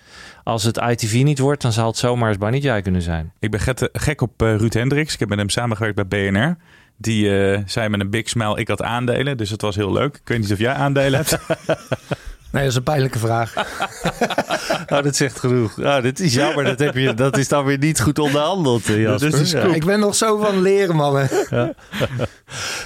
als het ITV niet wordt, dan zal het zomaar eens Banijay kunnen zijn. Ik ben gek, gek op eh, Ruud Hendricks. Ik heb met hem samengewerkt bij BNR. Die eh, zei met een big smile, ik had aandelen. Dus het was heel leuk. Ik weet niet of jij aandelen hebt. [LAUGHS] Nee, dat is een pijnlijke vraag. [LAUGHS] [LAUGHS] Oh, dat zegt genoeg. Oh, dit is jammer. Dat, heb je, dat is dan weer niet goed onderhandeld, eh, Jasper. Dat scoop. Ik ben nog zo van leren, mannen. [LAUGHS]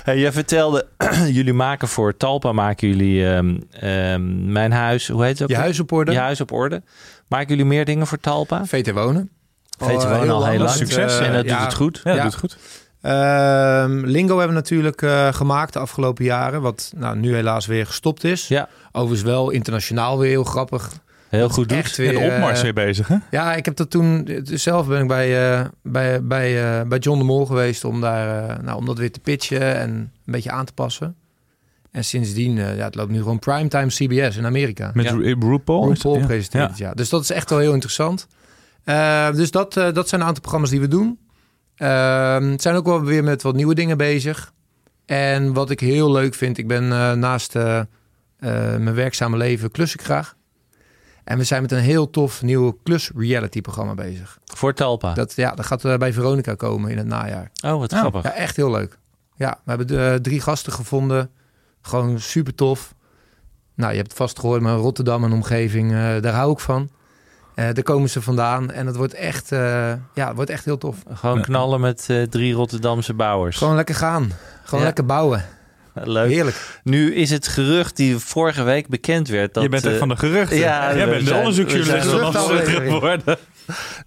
Hey, jij vertelde, [CLEARS THROAT] jullie maken voor Talpa, maken jullie ehm, ehm, Mijn Huis, hoe heet het ook? Je huis op orde. Je Huis op Orde. Maken jullie meer dingen voor Talpa? VT Wonen. VT Wonen heel al heel lang. Succes. en dat ja. doet het goed. Ja, dat Ja. doet het goed. Ehm, Lingo hebben we natuurlijk eh, gemaakt de afgelopen jaren. Wat nou, nu helaas weer gestopt is. Ja. Overigens wel internationaal weer heel grappig. Heel goed doet. echt En weer, de opmars eh, weer bezig, hè? Ja, ik heb dat toen... Zelf ben ik bij, eh, bij, bij, eh, bij John de Mol geweest om, daar, eh, nou, om dat weer te pitchen en een beetje aan te passen. En sindsdien, eh, ja, het loopt nu gewoon primetime CBS in Amerika. Met Ja. Ru- RuPaul. RuPaul Ja. presenteert Ja. ja. Dus dat is echt wel heel interessant. Eh, dus dat, eh, dat zijn een aantal programma's die we doen. Ehm, het zijn ook wel weer met wat nieuwe dingen bezig. En wat ik heel leuk vind, ik ben eh, naast eh, eh, mijn werkzame leven klus ik graag. En we zijn met een heel tof nieuw klus reality programma bezig. Voor Talpa. Dat, ja, dat gaat bij Veronica komen in het najaar. Oh, wat Oh. grappig. Ja, echt heel leuk. Ja, we hebben drie gasten gevonden. Gewoon super tof. Nou, je hebt het vast gehoord, maar Rotterdam en omgeving, eh, daar hou ik van. Eh, daar komen ze vandaan en het wordt echt, eh, ja, het wordt echt heel tof. Gewoon knallen met eh, drie Rotterdamse bouwers. Gewoon lekker gaan. Gewoon Ja. lekker bouwen. Leuk. Heerlijk. Nu is het gerucht die vorige week bekend werd. Dat, je bent echt van de geruchten. ja, Jij bent de onderzoeksjournalist van geworden.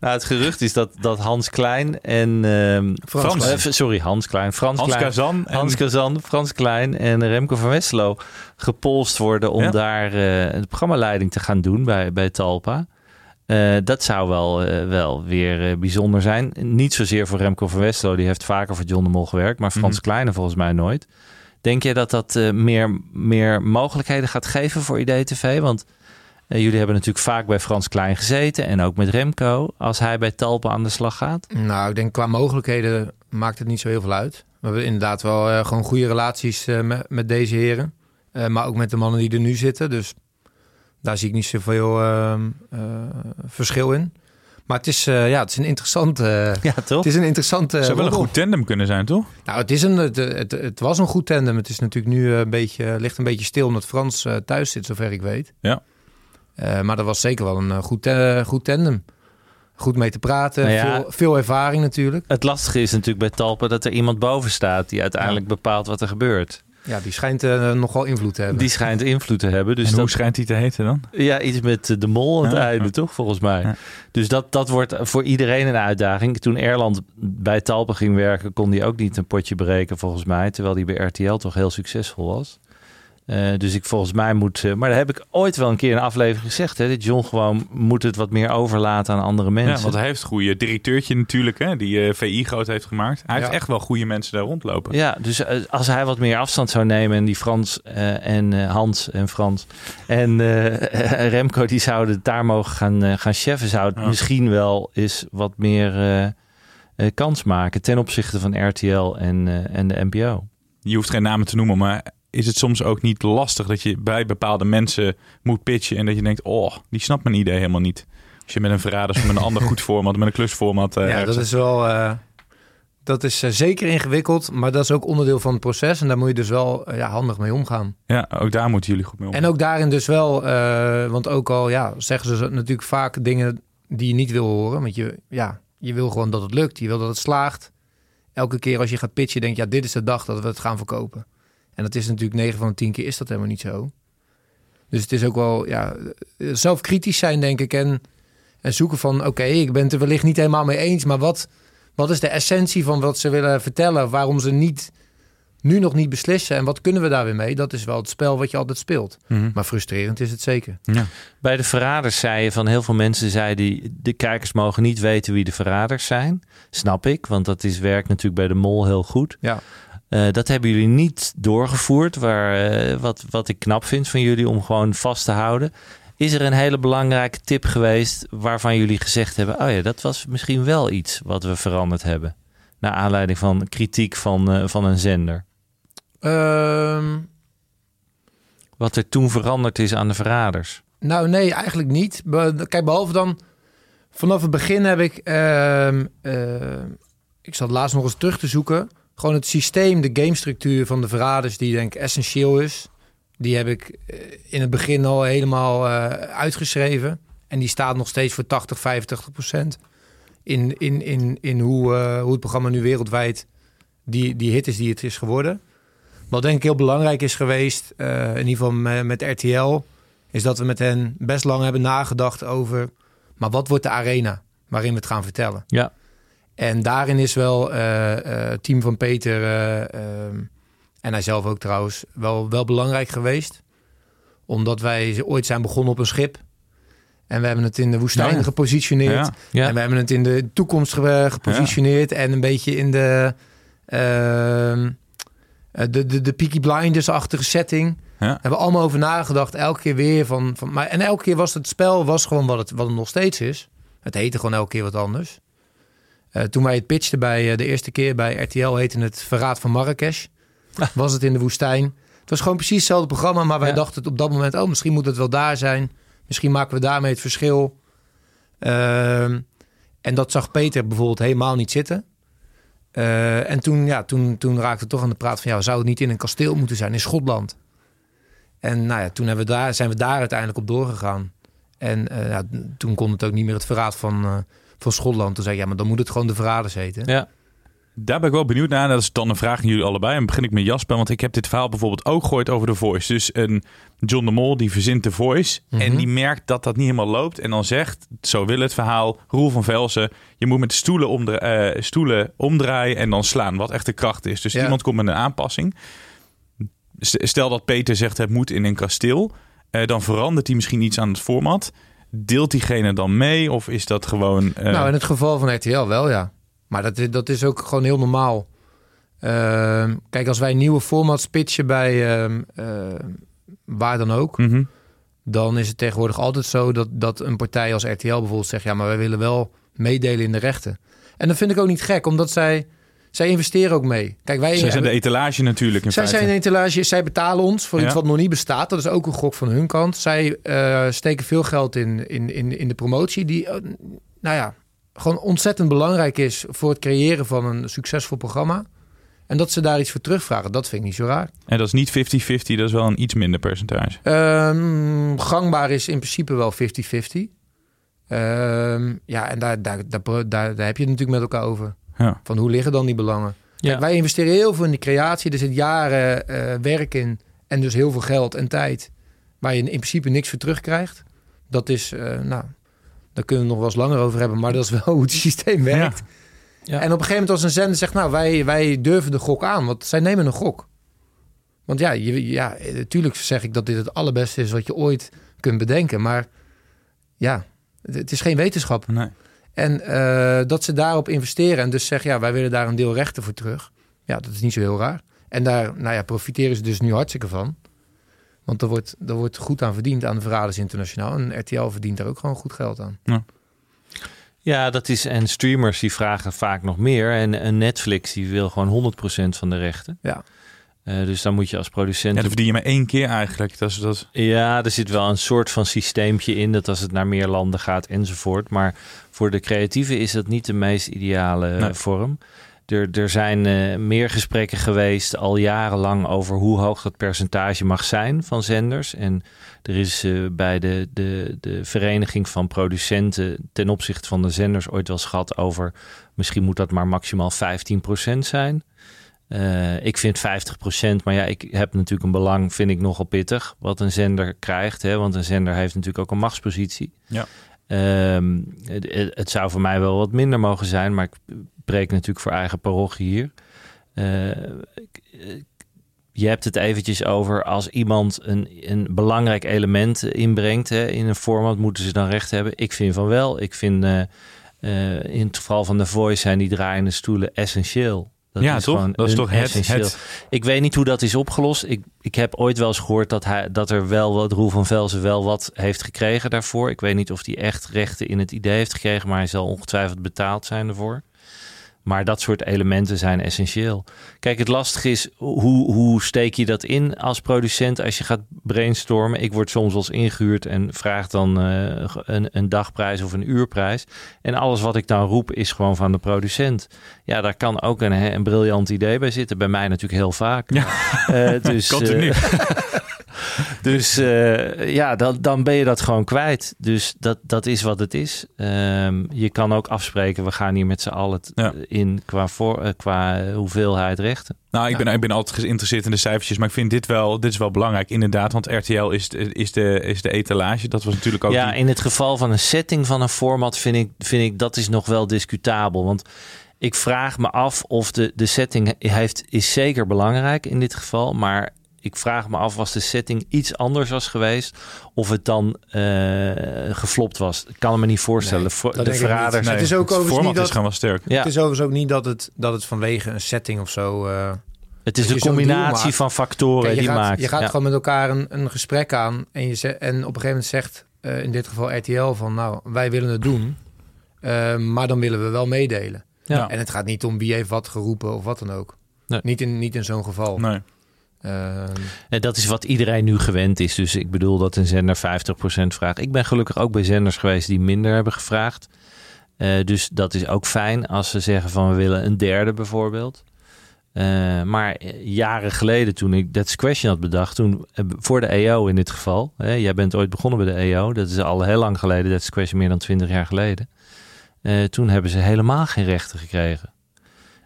Nou, het gerucht is dat, dat Hans Klein en... ehm, Frans eh, Klein. f- sorry, Hans Klein. Frans, Hans Klein. Kazan. en- Hans Kazan, Frans Klein en Remco van Westerlo gepolst worden om Ja. daar eh de programmaleiding te gaan doen bij, bij Talpa. Eh, dat zou wel, eh, wel weer eh, bijzonder zijn. Niet zozeer voor Remco van Westerlo, die heeft vaker voor John de Mol gewerkt, maar Frans Mhm. Kleine volgens mij nooit. Denk je dat dat meer, meer mogelijkheden gaat geven voor IDTV? Want jullie hebben natuurlijk vaak bij Frans Klein gezeten en ook met Remco. Als hij bij Talpa aan de slag gaat. Nou, ik denk qua mogelijkheden maakt het niet zo heel veel uit. We hebben inderdaad wel gewoon goede relaties met, met deze heren. Maar ook met de mannen die er nu zitten. Dus daar zie ik niet zoveel ehm, eh, verschil in. Maar het is, eh, ja, het is een interessante... [LAUGHS] Ja, toch? Het is een interessante. zou wel een goed tandem kunnen zijn, toch? Nou, het, is een, het, het, het was een goed tandem. Het is natuurlijk nu eh, een beetje, ligt een beetje stil omdat Frans eh, thuis zit, zover ik weet. Ja. Eh, maar dat was zeker wel een eh, goed, eh, goed tandem. Goed mee te praten, Nou ja. veel, veel ervaring natuurlijk. Het lastige is natuurlijk bij Talpa dat er iemand boven staat die uiteindelijk bepaalt wat er gebeurt. Ja, die schijnt eh, nogal invloed te hebben. Die schijnt invloed te hebben. Dus en hoe dat, schijnt die te heten dan? ja, iets met eh, de mol aan het Ja. einde, toch? Volgens mij. Ja. Dus dat, dat wordt voor iedereen een uitdaging. Toen Erland bij Talpa ging werken, kon hij ook niet een potje breken, volgens mij. Terwijl hij bij RTL toch heel succesvol was. Eh, dus ik volgens mij moet. eh, maar daar heb ik ooit wel een keer in een aflevering gezegd. Hè, dat John gewoon moet het wat meer overlaten aan andere mensen. Ja, want hij heeft een goede directeurtje natuurlijk, hè, die eh, VI groot heeft gemaakt. Hij heeft echt wel goede mensen daar rondlopen. Ja, dus als hij wat meer afstand zou nemen en die Frans eh, en eh, Hans en Frans en eh, [LAUGHS] Remco die zouden het daar mogen gaan, eh, gaan cheffen, zou het Ja. misschien wel eens wat meer eh, eh, kans maken ten opzichte van RTL en, eh, en de NPO. Je hoeft geen namen te noemen, maar is het soms ook niet lastig dat je bij bepaalde mensen moet pitchen en dat je denkt, oh, die snapt mijn idee helemaal niet. Als je met een verraders of met een ander goed format, met een klusformat. eh, ja, ergens- dat is wel. eh, dat is eh, zeker ingewikkeld, maar dat is ook onderdeel van het proces. En daar moet je dus wel ja, handig mee omgaan. ja, ook daar moeten jullie goed mee om. En ook daarin dus wel, want ook al ja, zeggen ze natuurlijk vaak dingen die je niet wil horen. Want je, ja, je wil gewoon dat het lukt, je wil dat het slaagt. Elke keer als je gaat pitchen, denk je, ja, dit is de dag dat we het gaan verkopen. En dat is natuurlijk 9 van de 10 keer is dat helemaal niet zo. Dus het is ook wel ja, zelf kritisch zijn, denk ik. En, en zoeken van, oké, ik ben het er wellicht niet helemaal mee eens. Maar wat, wat is de essentie van wat ze willen vertellen? Waarom ze niet, nu nog niet beslissen? En wat kunnen we daar weer mee? Dat is wel het spel wat je altijd speelt. Mhm. Maar frustrerend is het zeker. Ja. Bij de verraders zei je van heel veel mensen zeiden die de kijkers mogen niet weten wie de verraders zijn. Snap ik, want dat is werkt natuurlijk bij de mol heel goed. Ja. Eh, dat hebben jullie niet doorgevoerd, waar, eh, wat, wat ik knap vind van jullie om gewoon vast te houden. Is er een hele belangrijke tip geweest waarvan jullie gezegd hebben: Oh ja, dat was misschien wel iets wat we veranderd hebben? Naar aanleiding van kritiek van, eh, van een zender. Ehm, Wat er toen veranderd is aan de verraders. nou, nee, eigenlijk niet. Be- Kijk, behalve dan... Vanaf het begin heb ik... ehm, eh, ik zat laatst nog eens terug te zoeken. Gewoon het systeem, de gamestructuur van de verraders... die denk ik essentieel is. Die heb ik eh, in het begin al helemaal eh, uitgeschreven. En die staat nog steeds voor 80, 85 procent. In, in, in, in hoe, eh, hoe het programma nu wereldwijd... Die, die hit is die het is geworden. Wat denk ik heel belangrijk is geweest... in ieder geval met, met RTL... is dat we met hen best lang hebben nagedacht over... maar wat wordt de arena waarin we het gaan vertellen? Ja. En daarin is wel eh, eh, het team van Peter eh, ehm, en hij zelf ook trouwens wel, wel belangrijk geweest. Omdat wij ooit zijn begonnen op een schip. En we hebben het in de woestijn Ja. gepositioneerd. Ja. Ja. En we hebben het in de toekomst ge- gepositioneerd. En een beetje in de, eh, de, de, de Peaky Blinders-achtige setting. Hebben we allemaal over nagedacht. Elke keer weer van... van maar, en elke keer was het spel was gewoon wat het, wat het nog steeds is. Het heette gewoon elke keer wat anders. Eh, toen wij het pitchten bij eh, de eerste keer bij RTL heette het Verraad van Marrakesh. [LAUGHS] Was het in de woestijn. Het was gewoon precies hetzelfde programma, maar wij Ja. dachten op dat moment, oh, misschien moet het wel daar zijn. Misschien maken we daarmee het verschil. Ehm, en dat zag Peter bijvoorbeeld helemaal niet zitten. Eh, en toen, ja, toen, toen raakte het toch aan de praat van, ja, zou het niet in een kasteel moeten zijn in Schotland? En nou ja, toen hebben we daar, zijn we daar uiteindelijk op doorgegaan. En ja, toen kon het ook niet meer het verraad van, van Schotland. Toen zei ik, ja, maar dan moet het gewoon de verraders heten. Ja. Daar ben ik wel benieuwd naar. Dat is dan een vraag aan jullie allebei. En begin ik met Jasper. Want ik heb dit verhaal bijvoorbeeld ook gehoord over The Voice. Dus een John de Mol die verzint The Voice. En die merkt dat dat niet helemaal loopt. En dan zegt, zo wil het verhaal, Roel van Velsen... je moet met de stoelen, omdra- eh, stoelen omdraaien en dan slaan. Wat echt de kracht is. Dus Ja. iemand komt met een aanpassing. Stel dat Peter zegt het moet in een kasteel. eh, dan verandert hij misschien iets aan het format. Deelt diegene dan mee? Of is dat gewoon... eh, Nou, in het geval van RTL wel, ja. Maar dat, is- dat is ook gewoon heel normaal. Ehm, kijk, als wij nieuwe formats pitchen bij ehm, ehm, waar dan ook... mhm. dan is het tegenwoordig altijd zo dat, dat een partij als RTL bijvoorbeeld zegt... ja, maar wij willen wel meedelen in de rechten. En dat vind ik ook niet gek, omdat zij, zij investeren ook mee. Kijk, wij Zij zijn de etalage natuurlijk in zij feite. zijn een etalage, zij betalen ons voor iets wat nog niet bestaat. Dat is ook een gok van hun kant. Zij eh, steken veel geld in, in, in, in de promotie, die, eh, nou ja, gewoon ontzettend belangrijk is voor het creëren van een succesvol programma. En dat ze daar iets voor terugvragen, dat vind ik niet zo raar. En dat is niet 50-50, dat is wel een iets minder percentage. Ehm, gangbaar is in principe wel 50-50. Ehm, ja, en daar, daar, daar, daar, daar heb je het natuurlijk met elkaar over. Ja. Van hoe liggen dan die belangen? Ja. Kijk, wij investeren heel veel in die creatie. Er zit jaren eh, werk in. En dus heel veel geld en tijd. Waar je in principe niks voor terugkrijgt. Dat is, eh, nou, daar kunnen we nog wel eens langer over hebben. Maar dat is wel [LAUGHS] hoe het systeem werkt. Ja. En op een gegeven moment als een zender zegt... nou, wij, wij durven de gok aan. Want zij nemen een gok. Want ja, je, ja, natuurlijk zeg ik dat dit het allerbeste is... wat je ooit kunt bedenken. Maar ja, het, het is geen wetenschap. Nee. En eh, dat ze daarop investeren en dus zeggen, ja, wij willen daar een deel rechten voor terug. Ja, dat is niet zo heel raar. En daar nou ja, profiteren ze dus nu hartstikke van. Want er wordt, er wordt goed aan verdiend aan de Verraders Internationaal. En RTL verdient daar ook gewoon goed geld aan. Ja, dat is. En streamers die vragen vaak nog meer. En een Netflix die wil gewoon 100% van de rechten. Ja. Eh, dus dan moet je als producent. Ja, dan verdien je maar één keer eigenlijk. Dat is, dat Ja, er zit wel een soort van systeempje in dat als het naar meer landen gaat enzovoort. Maar voor de creatieven is dat niet de meest ideale eh, Nee. vorm. Er, er zijn eh, meer gesprekken geweest al jarenlang over hoe hoog dat percentage mag zijn van zenders. En er is bij de, de, de vereniging van producenten ten opzichte van de zenders ooit wel schat over misschien moet dat maar maximaal 15% zijn. Eh, ik vind 50%, maar ja, ik heb natuurlijk een belang, vind ik nogal pittig, wat een zender krijgt. Hè? Want een zender heeft natuurlijk ook een machtspositie. Ja. Ehm, het, zou voor mij wel wat minder mogen zijn, maar ik preek natuurlijk voor eigen parochie hier. Eh, je hebt het eventjes over als iemand een, een belangrijk element inbrengt hè, in een format, moeten ze dan recht hebben? Ik vind van wel. Ik vind eh, in het geval van The Voice zijn die draaiende stoelen essentieel. Dat Ja, toch? gewoon Dat is toch het- essentieel. het- Ik weet niet hoe dat is opgelost. Ik, ik heb ooit wel eens gehoord dat, hij, dat er wel wat, Roel van Velzen wel wat heeft gekregen daarvoor. Ik weet niet of hij echt rechten in het idee heeft gekregen, maar hij zal ongetwijfeld betaald zijn ervoor. Maar dat soort elementen zijn essentieel. Kijk, het lastige is, hoe, hoe steek je dat in als producent als je gaat brainstormen? Ik word soms eens ingehuurd en vraag dan eh, een, een dagprijs of een uurprijs. En alles wat ik dan roep is gewoon van de producent. Ja, daar kan ook een, een briljant idee bij zitten. Bij mij natuurlijk heel vaak. Ja. Eh, dus, [LAUGHS] Continu. eh, [LAUGHS] [LAUGHS] dus eh, ja, dan, dan ben je dat gewoon kwijt. Dus dat, dat is wat het is. Ehm, je kan ook afspreken, we gaan hier met z'n allen t- Ja. in qua, voor, eh, qua hoeveelheid rechten. Nou, ik ben, ik ben altijd geïnteresseerd in de cijfertjes, maar ik vind dit wel, dit is wel belangrijk, inderdaad. Want RTL is, de- is, de, is de etalage. Dat was natuurlijk ook. ja, die- in het geval van een setting van een format vind ik, vind ik dat is nog wel discutabel. Want Ik vraag me af of de, de setting heeft, is zeker belangrijk in dit geval. Maar ik vraag me af, was de setting iets anders was geweest? Of het dan eh, geflopt was? Ik kan me niet voorstellen. Nee, de verraders. Nee. Het is ook overigens format niet dat- is gewoon wel sterk. Ja, Het is overigens ook niet dat het, dat het vanwege een setting of zo... eh, het is de combinatie van factoren Kijk, je die gaat, maakt. Je gaat Ja. gewoon met elkaar een, een gesprek aan. En, je ze- en op een gegeven moment zegt eh, in dit geval RTL van... nou, wij willen het doen. eh, maar dan willen we wel meedelen. Ja. En het gaat niet om wie heeft wat geroepen of wat dan ook. Nee. Niet in, niet in zo'n geval. Nee. Ehm, En dat is wat iedereen nu gewend is. Dus ik bedoel dat een zender 50% vraagt. Ik ben gelukkig ook bij zenders geweest die minder hebben gevraagd. Eh, dus dat is ook fijn als ze zeggen van we willen een derde bijvoorbeeld. Eh, maar jaren geleden toen ik That's Question had bedacht, toen eh, voor de EO in dit geval. Hè, jij bent ooit begonnen bij de EO. Dat is al heel lang geleden. That's Question meer dan 20 jaar geleden. Toen hebben ze helemaal geen rechten gekregen.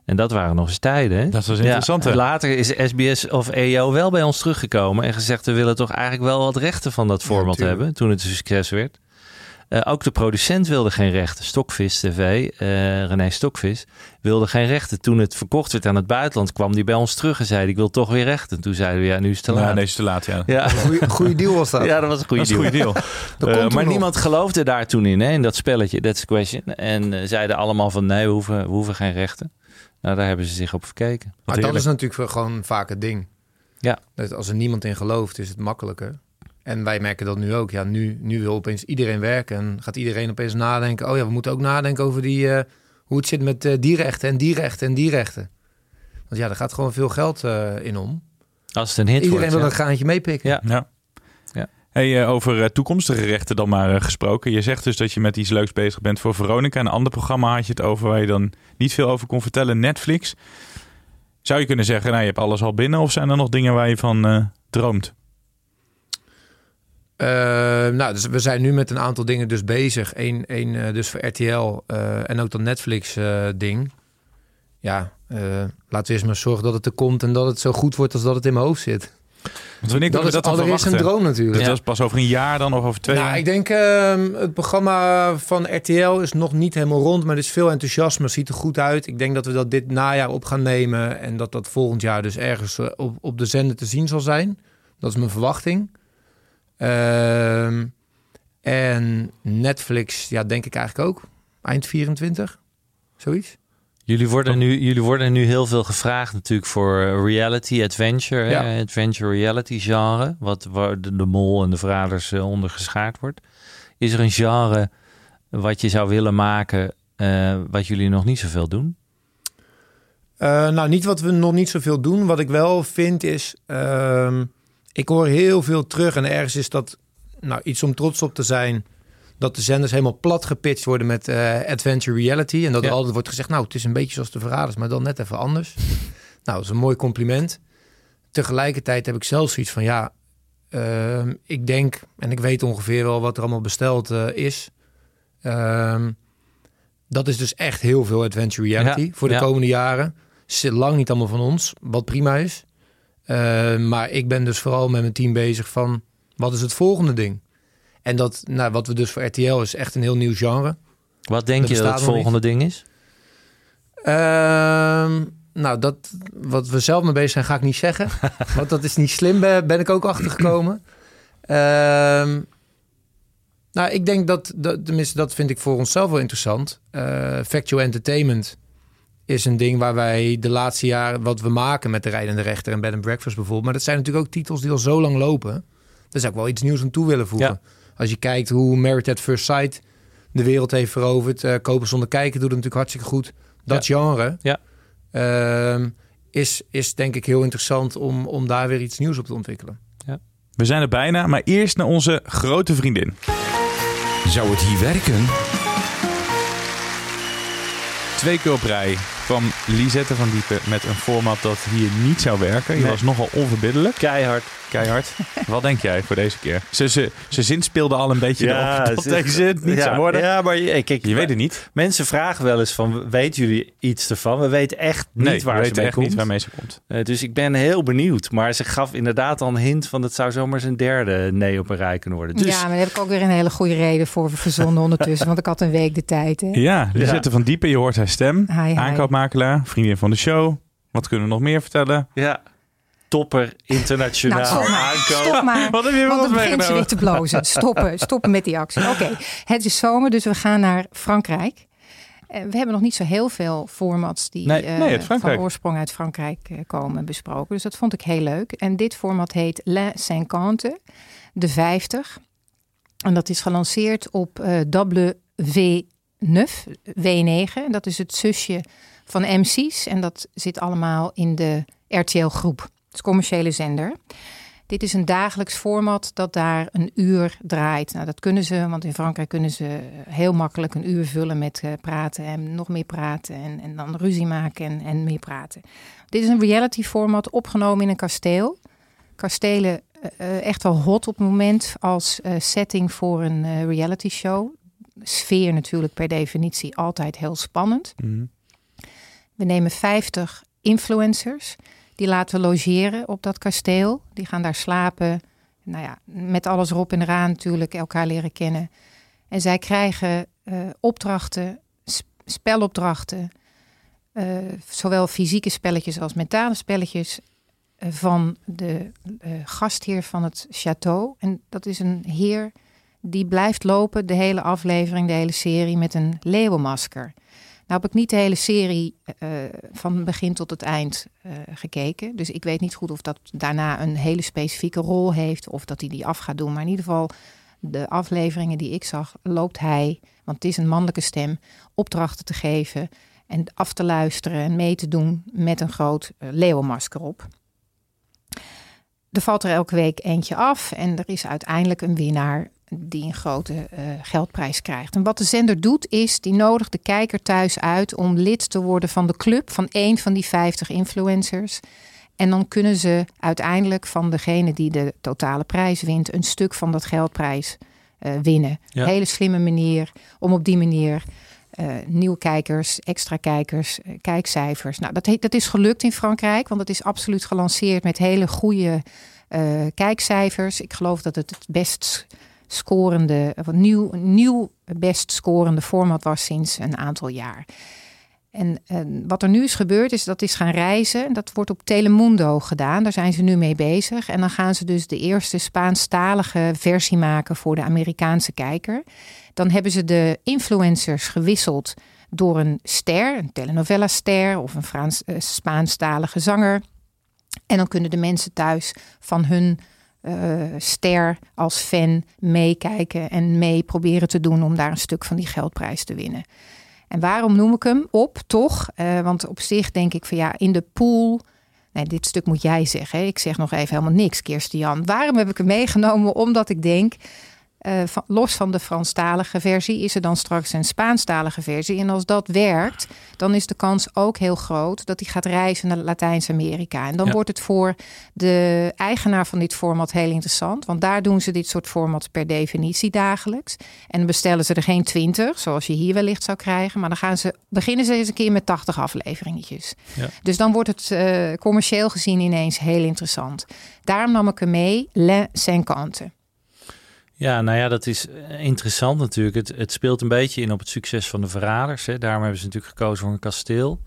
En dat waren nog eens tijden. Hè? Dat was interessant, Ja, later is SBS of EO wel bij ons teruggekomen en gezegd: we willen toch eigenlijk wel wat rechten van dat format hebben. Toen het een succes werd. Eh, ook de producent wilde geen rechten. Stokvis TV, eh, René Stokvis, wilde geen rechten. Toen het verkocht werd aan het buitenland, kwam die bij ons terug en zei: Ik wil toch weer rechten. Toen zeiden we: Ja, nu is het te laat. Ja, deze is te laat, ja. Ja. goeie, goeie deal was dat. [LAUGHS] Ja, dat was een goede deal. goede deal. [LAUGHS] Eh, maar nog. niemand geloofde daar toen in, hè, in dat spelletje, That's the Question. En zeiden allemaal van nee, we hoeven, we hoeven geen rechten. Nou, daar hebben ze zich op verkeken. Maar dat is natuurlijk gewoon vaak het ding. Ja. Dat als er niemand in gelooft, is het makkelijker. En wij merken dat nu ook. Ja, nu, nu wil opeens iedereen werken. En gaat iedereen opeens nadenken. Oh ja, we moeten ook nadenken over die, eh, hoe het zit met eh, die rechten en die rechten en die rechten. Want ja, er gaat gewoon veel geld eh, in om. Als het een hit iedereen wordt. wil ja. een graantje meepikken. Ja. Ja. Hey, eh, over eh, toekomstige rechten dan maar eh, gesproken. Je zegt dus dat je met iets leuks bezig bent voor Veronica. Een ander programma had je het over waar je dan niet veel over kon vertellen. Netflix. Zou je kunnen zeggen, nou, je hebt alles al binnen. Of zijn er nog dingen waar je van droomt? Nou, dus we zijn nu met een aantal dingen dus bezig. Eén, één dus voor RTL en ook dat Netflix ding. Ja, laten we eerst maar zorgen dat het er komt en dat het zo goed wordt als dat het in mijn hoofd zit. Want wanneer dat is dat dan een verwachten? droom natuurlijk. Dat was pas over een jaar dan of over twee nou, jaar? ik denk ehm, het programma van RTL is nog niet helemaal rond, maar er is veel enthousiasme. Ziet er goed uit. Ik denk dat we dat dit najaar op gaan nemen en dat dat volgend jaar dus ergens eh, op, op de zender te zien zal zijn. Dat is mijn verwachting. Ehm, en Netflix, ja, denk ik eigenlijk ook. Eind 24, zoiets. Jullie worden, nu, jullie worden nu heel veel gevraagd natuurlijk voor eh, reality, adventure, Ja. hè, adventure reality genre. Wat, waar de, de mol en de verraders eh, onder geschaard wordt. Is er een genre wat je zou willen maken eh, wat jullie nog niet zoveel doen? Eh, nou, niet wat we nog niet zoveel doen. Wat ik wel vind is, ehm, ik hoor heel veel terug en ergens is dat nou, iets om trots op te zijn. Dat de zenders helemaal plat gepitcht worden met eh, adventure reality. En dat Ja. er altijd wordt gezegd, nou, het is een beetje zoals de Verraders, maar dan net even anders. [LAUGHS] nou, dat is een mooi compliment. Tegelijkertijd heb ik zelf zoiets van, ja, ehm, ik denk, en ik weet ongeveer wel wat er allemaal besteld eh, is. Ehm, dat is dus echt heel veel adventure reality Ja, voor de ja. komende jaren. Zit lang niet allemaal van ons, wat prima is. Eh, maar ik ben dus vooral met mijn team bezig van wat is het volgende ding? En dat, nou, wat we dus voor RTL is echt een heel nieuw genre. Wat denk Dat je dat het volgende ding is? Ehm, nou, dat wat we zelf mee bezig zijn, ga ik niet zeggen. [LAUGHS] want dat is niet slim, ben, ben ik ook achtergekomen. Ehm nou, ik denk dat, dat, tenminste, dat vind ik voor onszelf wel interessant. Eh, factual entertainment is een ding waar wij de laatste jaren wat we maken met de rijdende rechter en bed and breakfast bijvoorbeeld. Maar dat zijn natuurlijk ook titels die al zo lang lopen. Daar zou ik wel iets nieuws aan toe willen voegen. Als je kijkt hoe Married at First Sight de wereld heeft veroverd. eh Kopen zonder kijken doet het natuurlijk hartstikke goed. Dat genre Ja. ehm, is, is denk ik heel interessant om, om daar weer iets nieuws op te ontwikkelen. We zijn er bijna, maar eerst naar onze grote vriendin. Zou het hier werken? Twee keer op rij kwam Lisette van Diepen met een format dat hier niet zou werken. Je Nee. was nogal onverbiddelijk. Keihard. Keihard. [LAUGHS] Wat denk jij voor deze keer? Ze, ze, ze zin speelde al een beetje Ja, erop dat ze- deze het niet ja, zou worden. Ja, maar je- kijk, Je weet het niet. Mensen vragen wel eens van, weten jullie iets ervan? We weten echt niet Nee, waar we ze mee echt komt. niet waarmee ze komt. Eh, dus ik ben heel benieuwd. Maar ze gaf inderdaad al een hint van het zou zomaar zijn derde nee op een rij kunnen worden. Dus Ja, maar daar heb ik ook weer een hele goede reden voor verzonnen ondertussen. Want ik had een week de tijd. Hè? Ja, die Ja. zitten van diep en je hoort haar stem. Hi, hi. Aankoopmakelaar, vriendin van de show. Wat kunnen we nog meer vertellen? ja, topper internationaal Nou, stop maar. aankoop. Stop maar. [LAUGHS] Wat heb je Want dan begint ze weer te blozen. Stoppen, [LAUGHS] stoppen met die actie. Oké, het is zomer, dus we gaan naar Frankrijk. Eh, We hebben nog niet zo heel veel formats die Nee, eh, nee, van oorsprong uit Frankrijk eh, komen besproken. Dus dat vond ik heel leuk. En dit format heet La Cinquante, de 50. En dat is gelanceerd op eh W9, W9. En dat is het zusje van MC's. En dat zit allemaal in de RTL-groep. Het is commerciële zender. Dit is een dagelijks format dat daar een uur draait. Nou, dat kunnen ze, want in Frankrijk kunnen ze heel makkelijk een uur vullen met eh, praten en nog meer praten. En, en dan ruzie maken en, en meer praten. Dit is een reality format opgenomen in een kasteel. Kastelen eh, eh, echt wel hot op het moment als setting voor een reality show. Sfeer natuurlijk per definitie altijd heel spannend. Mhm. We nemen 50 influencers. Die laten we logeren op dat kasteel. Die gaan daar slapen. Nou ja, met alles erop en eraan natuurlijk elkaar leren kennen. En zij krijgen eh, opdrachten, sp- spelopdrachten. eh, zowel fysieke spelletjes als mentale spelletjes. eh, van de gastheer van het château. En dat is een heer die blijft lopen de hele aflevering, de hele serie met een leeuwenmasker. Nou heb ik niet de hele serie eh, van begin tot het eind eh, gekeken. Dus ik weet niet goed of dat daarna een hele specifieke rol heeft. Of dat hij die af gaat doen. Maar in ieder geval, de afleveringen die ik zag, loopt hij, want het is een mannelijke stem, opdrachten te geven. En af te luisteren en mee te doen met een groot eh, leeuwenmasker op. Er valt er elke week eentje af. En er is uiteindelijk een winnaar die een grote eh, geldprijs krijgt. En wat de zender doet is, die nodigt de kijker thuis uit om lid te worden van de club van één van die 50 influencers. En dan kunnen ze uiteindelijk van degene die de totale prijs wint, een stuk van dat geldprijs eh, winnen. Ja. Hele slimme manier om op die manier eh nieuwe kijkers, extra kijkers, kijkcijfers. Nou, dat, dat is gelukt in Frankrijk, want het is absoluut gelanceerd met hele goede kijkcijfers. Ik geloof dat het het best scorende, of nieuw, nieuw best scorende format was sinds een aantal jaar. En eh, wat er nu is gebeurd is dat is gaan reizen. Dat wordt op Telemundo gedaan. Daar zijn ze nu mee bezig. En dan gaan ze dus de eerste Spaanstalige versie maken voor de Amerikaanse kijker. Dan hebben ze de influencers gewisseld door een ster, een telenovela-ster of een Frans, eh, Spaanstalige zanger. En dan kunnen de mensen thuis van hun eh, ster als fan meekijken en mee proberen te doen om daar een stuk van die geldprijs te winnen. En waarom noem ik hem op? Toch? Eh, want op zich denk ik van ja, in de pool. Nee, dit stuk moet jij zeggen. Ik zeg nog even helemaal niks, Kirsten Jan. Waarom heb ik hem meegenomen? Omdat ik denk, eh, van, los van de Franstalige versie, is er dan straks een Spaanstalige versie. En als dat werkt, dan is de kans ook heel groot dat hij gaat reizen naar Latijns-Amerika. En dan Ja. wordt het voor de eigenaar van dit format heel interessant. Want daar doen ze dit soort formats per definitie dagelijks. En dan bestellen ze er geen 20, zoals je hier wellicht zou krijgen. Maar dan gaan ze, beginnen ze eens een keer met 80 afleveringetjes. Ja. Dus dan wordt het eh, commercieel gezien ineens heel interessant. Daarom nam ik hem mee, Le Cinquante. Ja, nou ja, dat is eh, interessant natuurlijk. Het, het speelt een beetje in op het succes van de verraders. Hè. Daarom hebben ze natuurlijk gekozen voor een kasteel.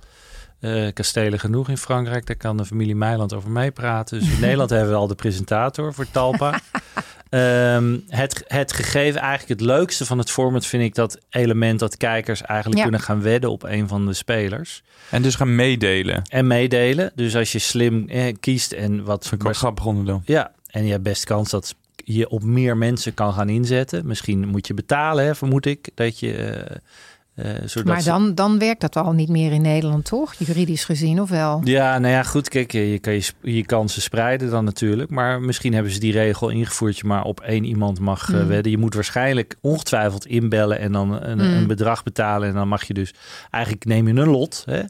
Eh, kastelen genoeg in Frankrijk, daar kan de familie Meiland over meepraten. Dus in [LAUGHS] Nederland hebben we al de presentator voor Talpa. [LAUGHS] Ehm, het, het gegeven, eigenlijk het leukste van het format vind ik dat element dat kijkers eigenlijk Ja. kunnen gaan wedden op een van de spelers. En dus gaan meedelen. En meedelen. Dus als je slim eh, kiest en wat wel grappig onderdeel. ja, en je hebt best kans dat je op meer mensen kan gaan inzetten. Misschien moet je betalen, hè, vermoed ik, dat je. eh, eh, Maar dan, dan werkt dat al niet meer in Nederland, toch? Juridisch gezien, of wel? Ja, nou ja, goed. Kijk, je kan je, je kansen spreiden dan natuurlijk. Maar misschien hebben ze die regel ingevoerd. Je maar op één iemand mag eh, Mm. wedden. Je moet waarschijnlijk ongetwijfeld inbellen en dan een, Mm. een bedrag betalen. En dan mag je dus... Eigenlijk neem je een lot. Hè?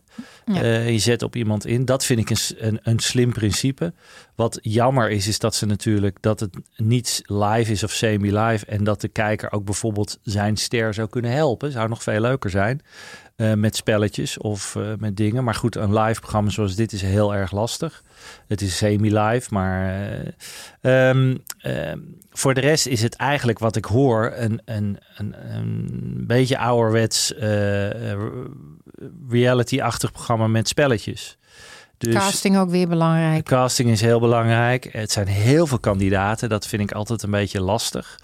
Eh, je zet op iemand in. Dat vind ik een, een, een slim principe. Wat jammer is, is dat ze natuurlijk dat het niet live is of semi-live. En dat de kijker ook bijvoorbeeld zijn ster zou kunnen helpen. Zou nog veel leuker zijn. Eh, met spelletjes of eh, met dingen. Maar goed, een live programma zoals dit is heel erg lastig. Het is semi-live, maar eh, ehm, ehm, voor de rest is het eigenlijk wat ik hoor een, een, een, een beetje ouderwets reality-achtig programma met spelletjes. Dus Casting ook weer belangrijk. casting is heel belangrijk. Het zijn heel veel kandidaten. Dat vind ik altijd een beetje lastig.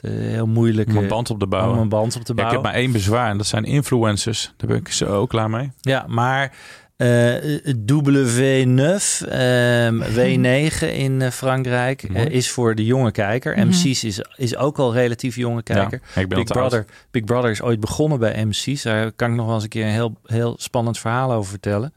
De, heel moeilijk. Om een eh, band op te om bouwen. een band op te Ja, ik bouwen. heb maar één bezwaar en dat zijn influencers. Daar ben ik zo klaar mee. Ja, maar eh, W9, ehm, [LAUGHS] W9 in eh, Frankrijk eh, is voor de jonge kijker. Mhm. MC's is, is ook al relatief jonge kijker. Ja, ik ben al Big oud. Brother, Big Brother is ooit begonnen bij MC's. Daar kan ik nog wel eens een keer een heel, heel spannend verhaal over vertellen.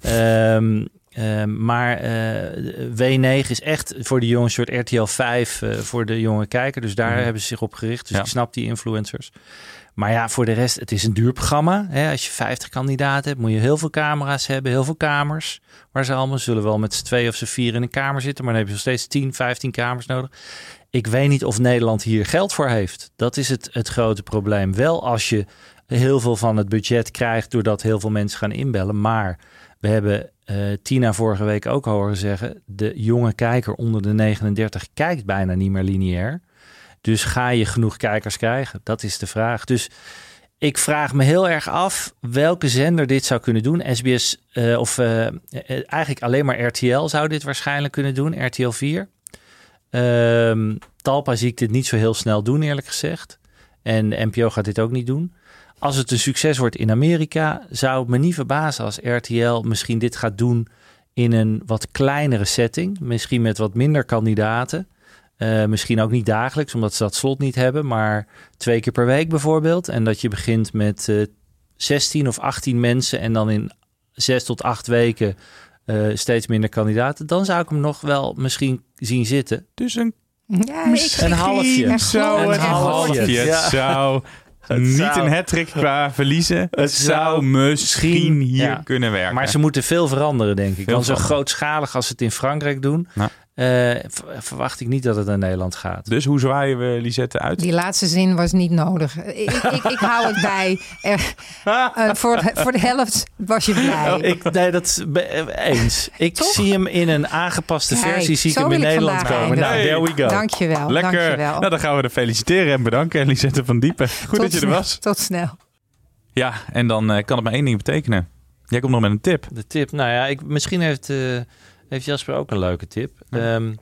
Ehm, ehm, maar eh, W9 is echt voor de jonge soort RTL 5 eh, voor de jonge kijker. Dus daar Mhm. hebben ze zich op gericht. Dus Ja. ik snap die influencers. Maar ja, voor de rest, het is een duur programma. Hè? Als je 50 kandidaten hebt, moet je heel veel camera's hebben, heel veel kamers. Waar ze allemaal zullen wel met z'n twee of z'n vier in een kamer zitten. Maar dan heb je nog steeds 10, 15 kamers nodig. Ik weet niet of Nederland hier geld voor heeft. Dat is het, het grote probleem. Wel als je heel veel van het budget krijgt doordat heel veel mensen gaan inbellen. Maar we hebben eh, Tina vorige week ook horen zeggen... de jonge kijker onder de 39 kijkt bijna niet meer lineair. Dus ga je genoeg kijkers krijgen? Dat is de vraag. Dus ik vraag me heel erg af welke zender dit zou kunnen doen. SBS eh, of eh, eigenlijk alleen maar RTL zou dit waarschijnlijk kunnen doen. RTL 4. Ehm, Talpa zie ik dit niet zo heel snel doen, eerlijk gezegd. En NPO gaat dit ook niet doen. Als het een succes wordt in Amerika, zou het me niet verbazen als RTL misschien dit gaat doen in een wat kleinere setting. Misschien met wat minder kandidaten. Eh, misschien ook niet dagelijks, omdat ze dat slot niet hebben, maar twee keer per week bijvoorbeeld. En dat je begint met eh 16 of 18 mensen en dan in zes tot acht weken eh, steeds minder kandidaten. Dan zou ik hem nog wel misschien zien zitten. Dus een, Ja, Een halfje. Geloof een ik. halfje. Het zou niet zou- een hat qua verliezen. Het zou misschien hier ja. kunnen werken. Maar ze moeten veel veranderen, denk ik. Veel Want zo grootschalig als ze het in Frankrijk doen, Ja. Eh, verwacht ik niet dat het naar Nederland gaat. Dus hoe zwaaien we Lisette uit? Die laatste zin was niet nodig. Ik, ik, ik hou het bij. Er, eh, voor, voor de helft was je blij. Ik, nee, dat eh, eens. Ik Toch? zie hem in een aangepaste Kijk, versie. Zie ik hem in Nederland komen. Nou, there we go. Dankjewel. Lekker. Dankjewel. Nou, dan gaan we er feliciteren en bedanken. Lisette van Diepen. Goed Tot dat je er was. Tot snel. Ja, en dan eh, kan het maar één ding betekenen. Jij komt nog met een tip. De tip. Nou ja, ik, misschien heeft, eh, heeft Jasper ook een leuke tip. Ehm,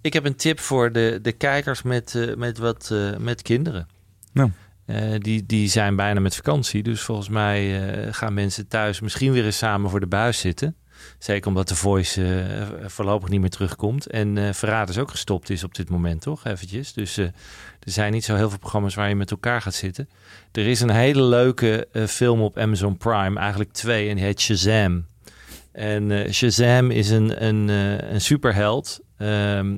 ik heb een tip voor de, de kijkers met, eh, met, wat, eh, met kinderen. Nou. Eh, die, die zijn bijna met vakantie. Dus volgens mij gaan mensen thuis misschien weer eens samen voor de buis zitten. Zeker omdat de voice voorlopig niet meer terugkomt. En eh Verraders ook gestopt is op dit moment, toch? Eventjes. Dus er zijn niet zo heel veel programma's waar je met elkaar gaat zitten. Er is een hele leuke film op Amazon Prime. Eigenlijk twee. En die heet Shazam. En eh, Shazam is een, een, eh, een superheld. Ehm,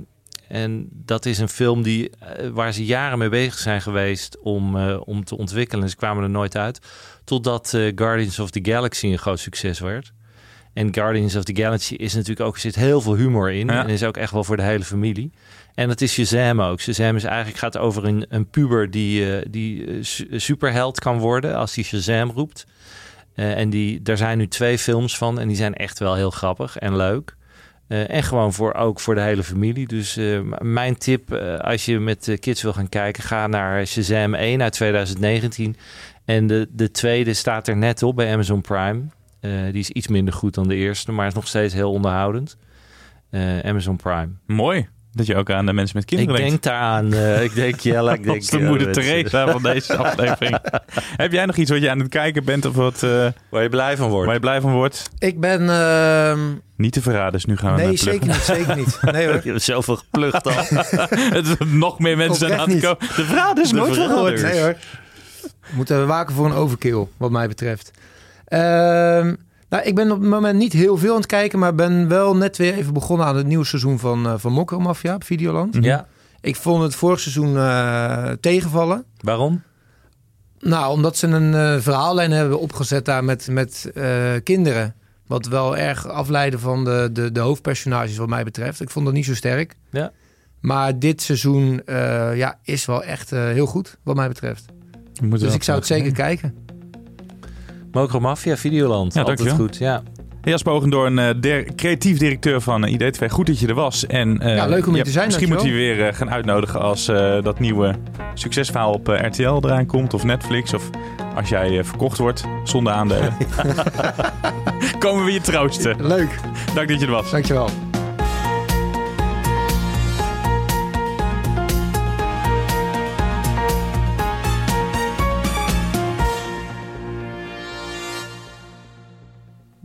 en dat is een film die, eh, waar ze jaren mee bezig zijn geweest om, om te ontwikkelen. Ze kwamen er nooit uit. Totdat Guardians of the Galaxy een groot succes werd. En Guardians of the Galaxy is natuurlijk ook, zit heel veel humor in. Ja. En is ook echt wel voor de hele familie. En dat is Shazam ook. Shazam is eigenlijk gaat over een, een puber die, die su- superheld kan worden als hij Shazam roept. Eh, en die, daar zijn nu twee films van en die zijn echt wel heel grappig en leuk. Eh, en gewoon voor, ook voor de hele familie. Dus eh, mijn tip, als je met de kids wil gaan kijken, ga naar Shazam 1 uit 2019. En de, de tweede staat er net op bij Amazon Prime. Die is iets minder goed dan de eerste, maar is nog steeds heel onderhoudend. Amazon Prime. Mooi. Dat je ook aan de mensen met kinderen Ik denkt. denk daaraan. eh, ik denk Jelle. Ik [LAUGHS] denk, de moeder mensen- Teresa van deze [LAUGHS] aflevering. Heb jij nog iets wat je aan het kijken bent of wat, eh, Waar je blij van wordt. waar je blij van wordt? Ik ben... ehm, Niet te verraden, dus nu gaan we nee, zeker niet. Zeker niet. [LAUGHS] Nee hoor. Je hebt zoveel geplucht al. Het is nog meer mensen zijn aan het komen. De verrader is De nooit van gehoord. verraders. Nee hoor. We moeten waken voor een overkill, wat mij betreft. Ehm, nou, ik ben op het moment niet heel veel aan het kijken, maar ben wel net weer even begonnen aan het nieuwe seizoen van, uh, van Mokker Mafia op Videoland. Ja. Ik vond het vorig seizoen eh, tegenvallen. Waarom? Nou, omdat ze een eh, verhaallijn hebben opgezet daar met, met eh, kinderen. Wat wel erg afleiden van de, de, de hoofdpersonages wat mij betreft. Ik vond dat niet zo sterk. Ja. Maar dit seizoen eh, ja, is wel echt eh, heel goed wat mij betreft. Dus ik zou het zeker kijken. Mokro Mafia, Videoland. Ja, Altijd dankjewel. goed, ja. Jasper Ogendoorn, eh, der, creatief directeur van eh, ID2. Goed dat je er was. En, eh, Ja, leuk om hier te zijn, Misschien moet je weer gaan uitnodigen als eh, dat nieuwe succesverhaal op RTL eraan komt. Of Netflix. Of als jij verkocht wordt zonder aandelen. [LAUGHS] Komen we je troosten. Leuk, Dank dat je er was. dankjewel.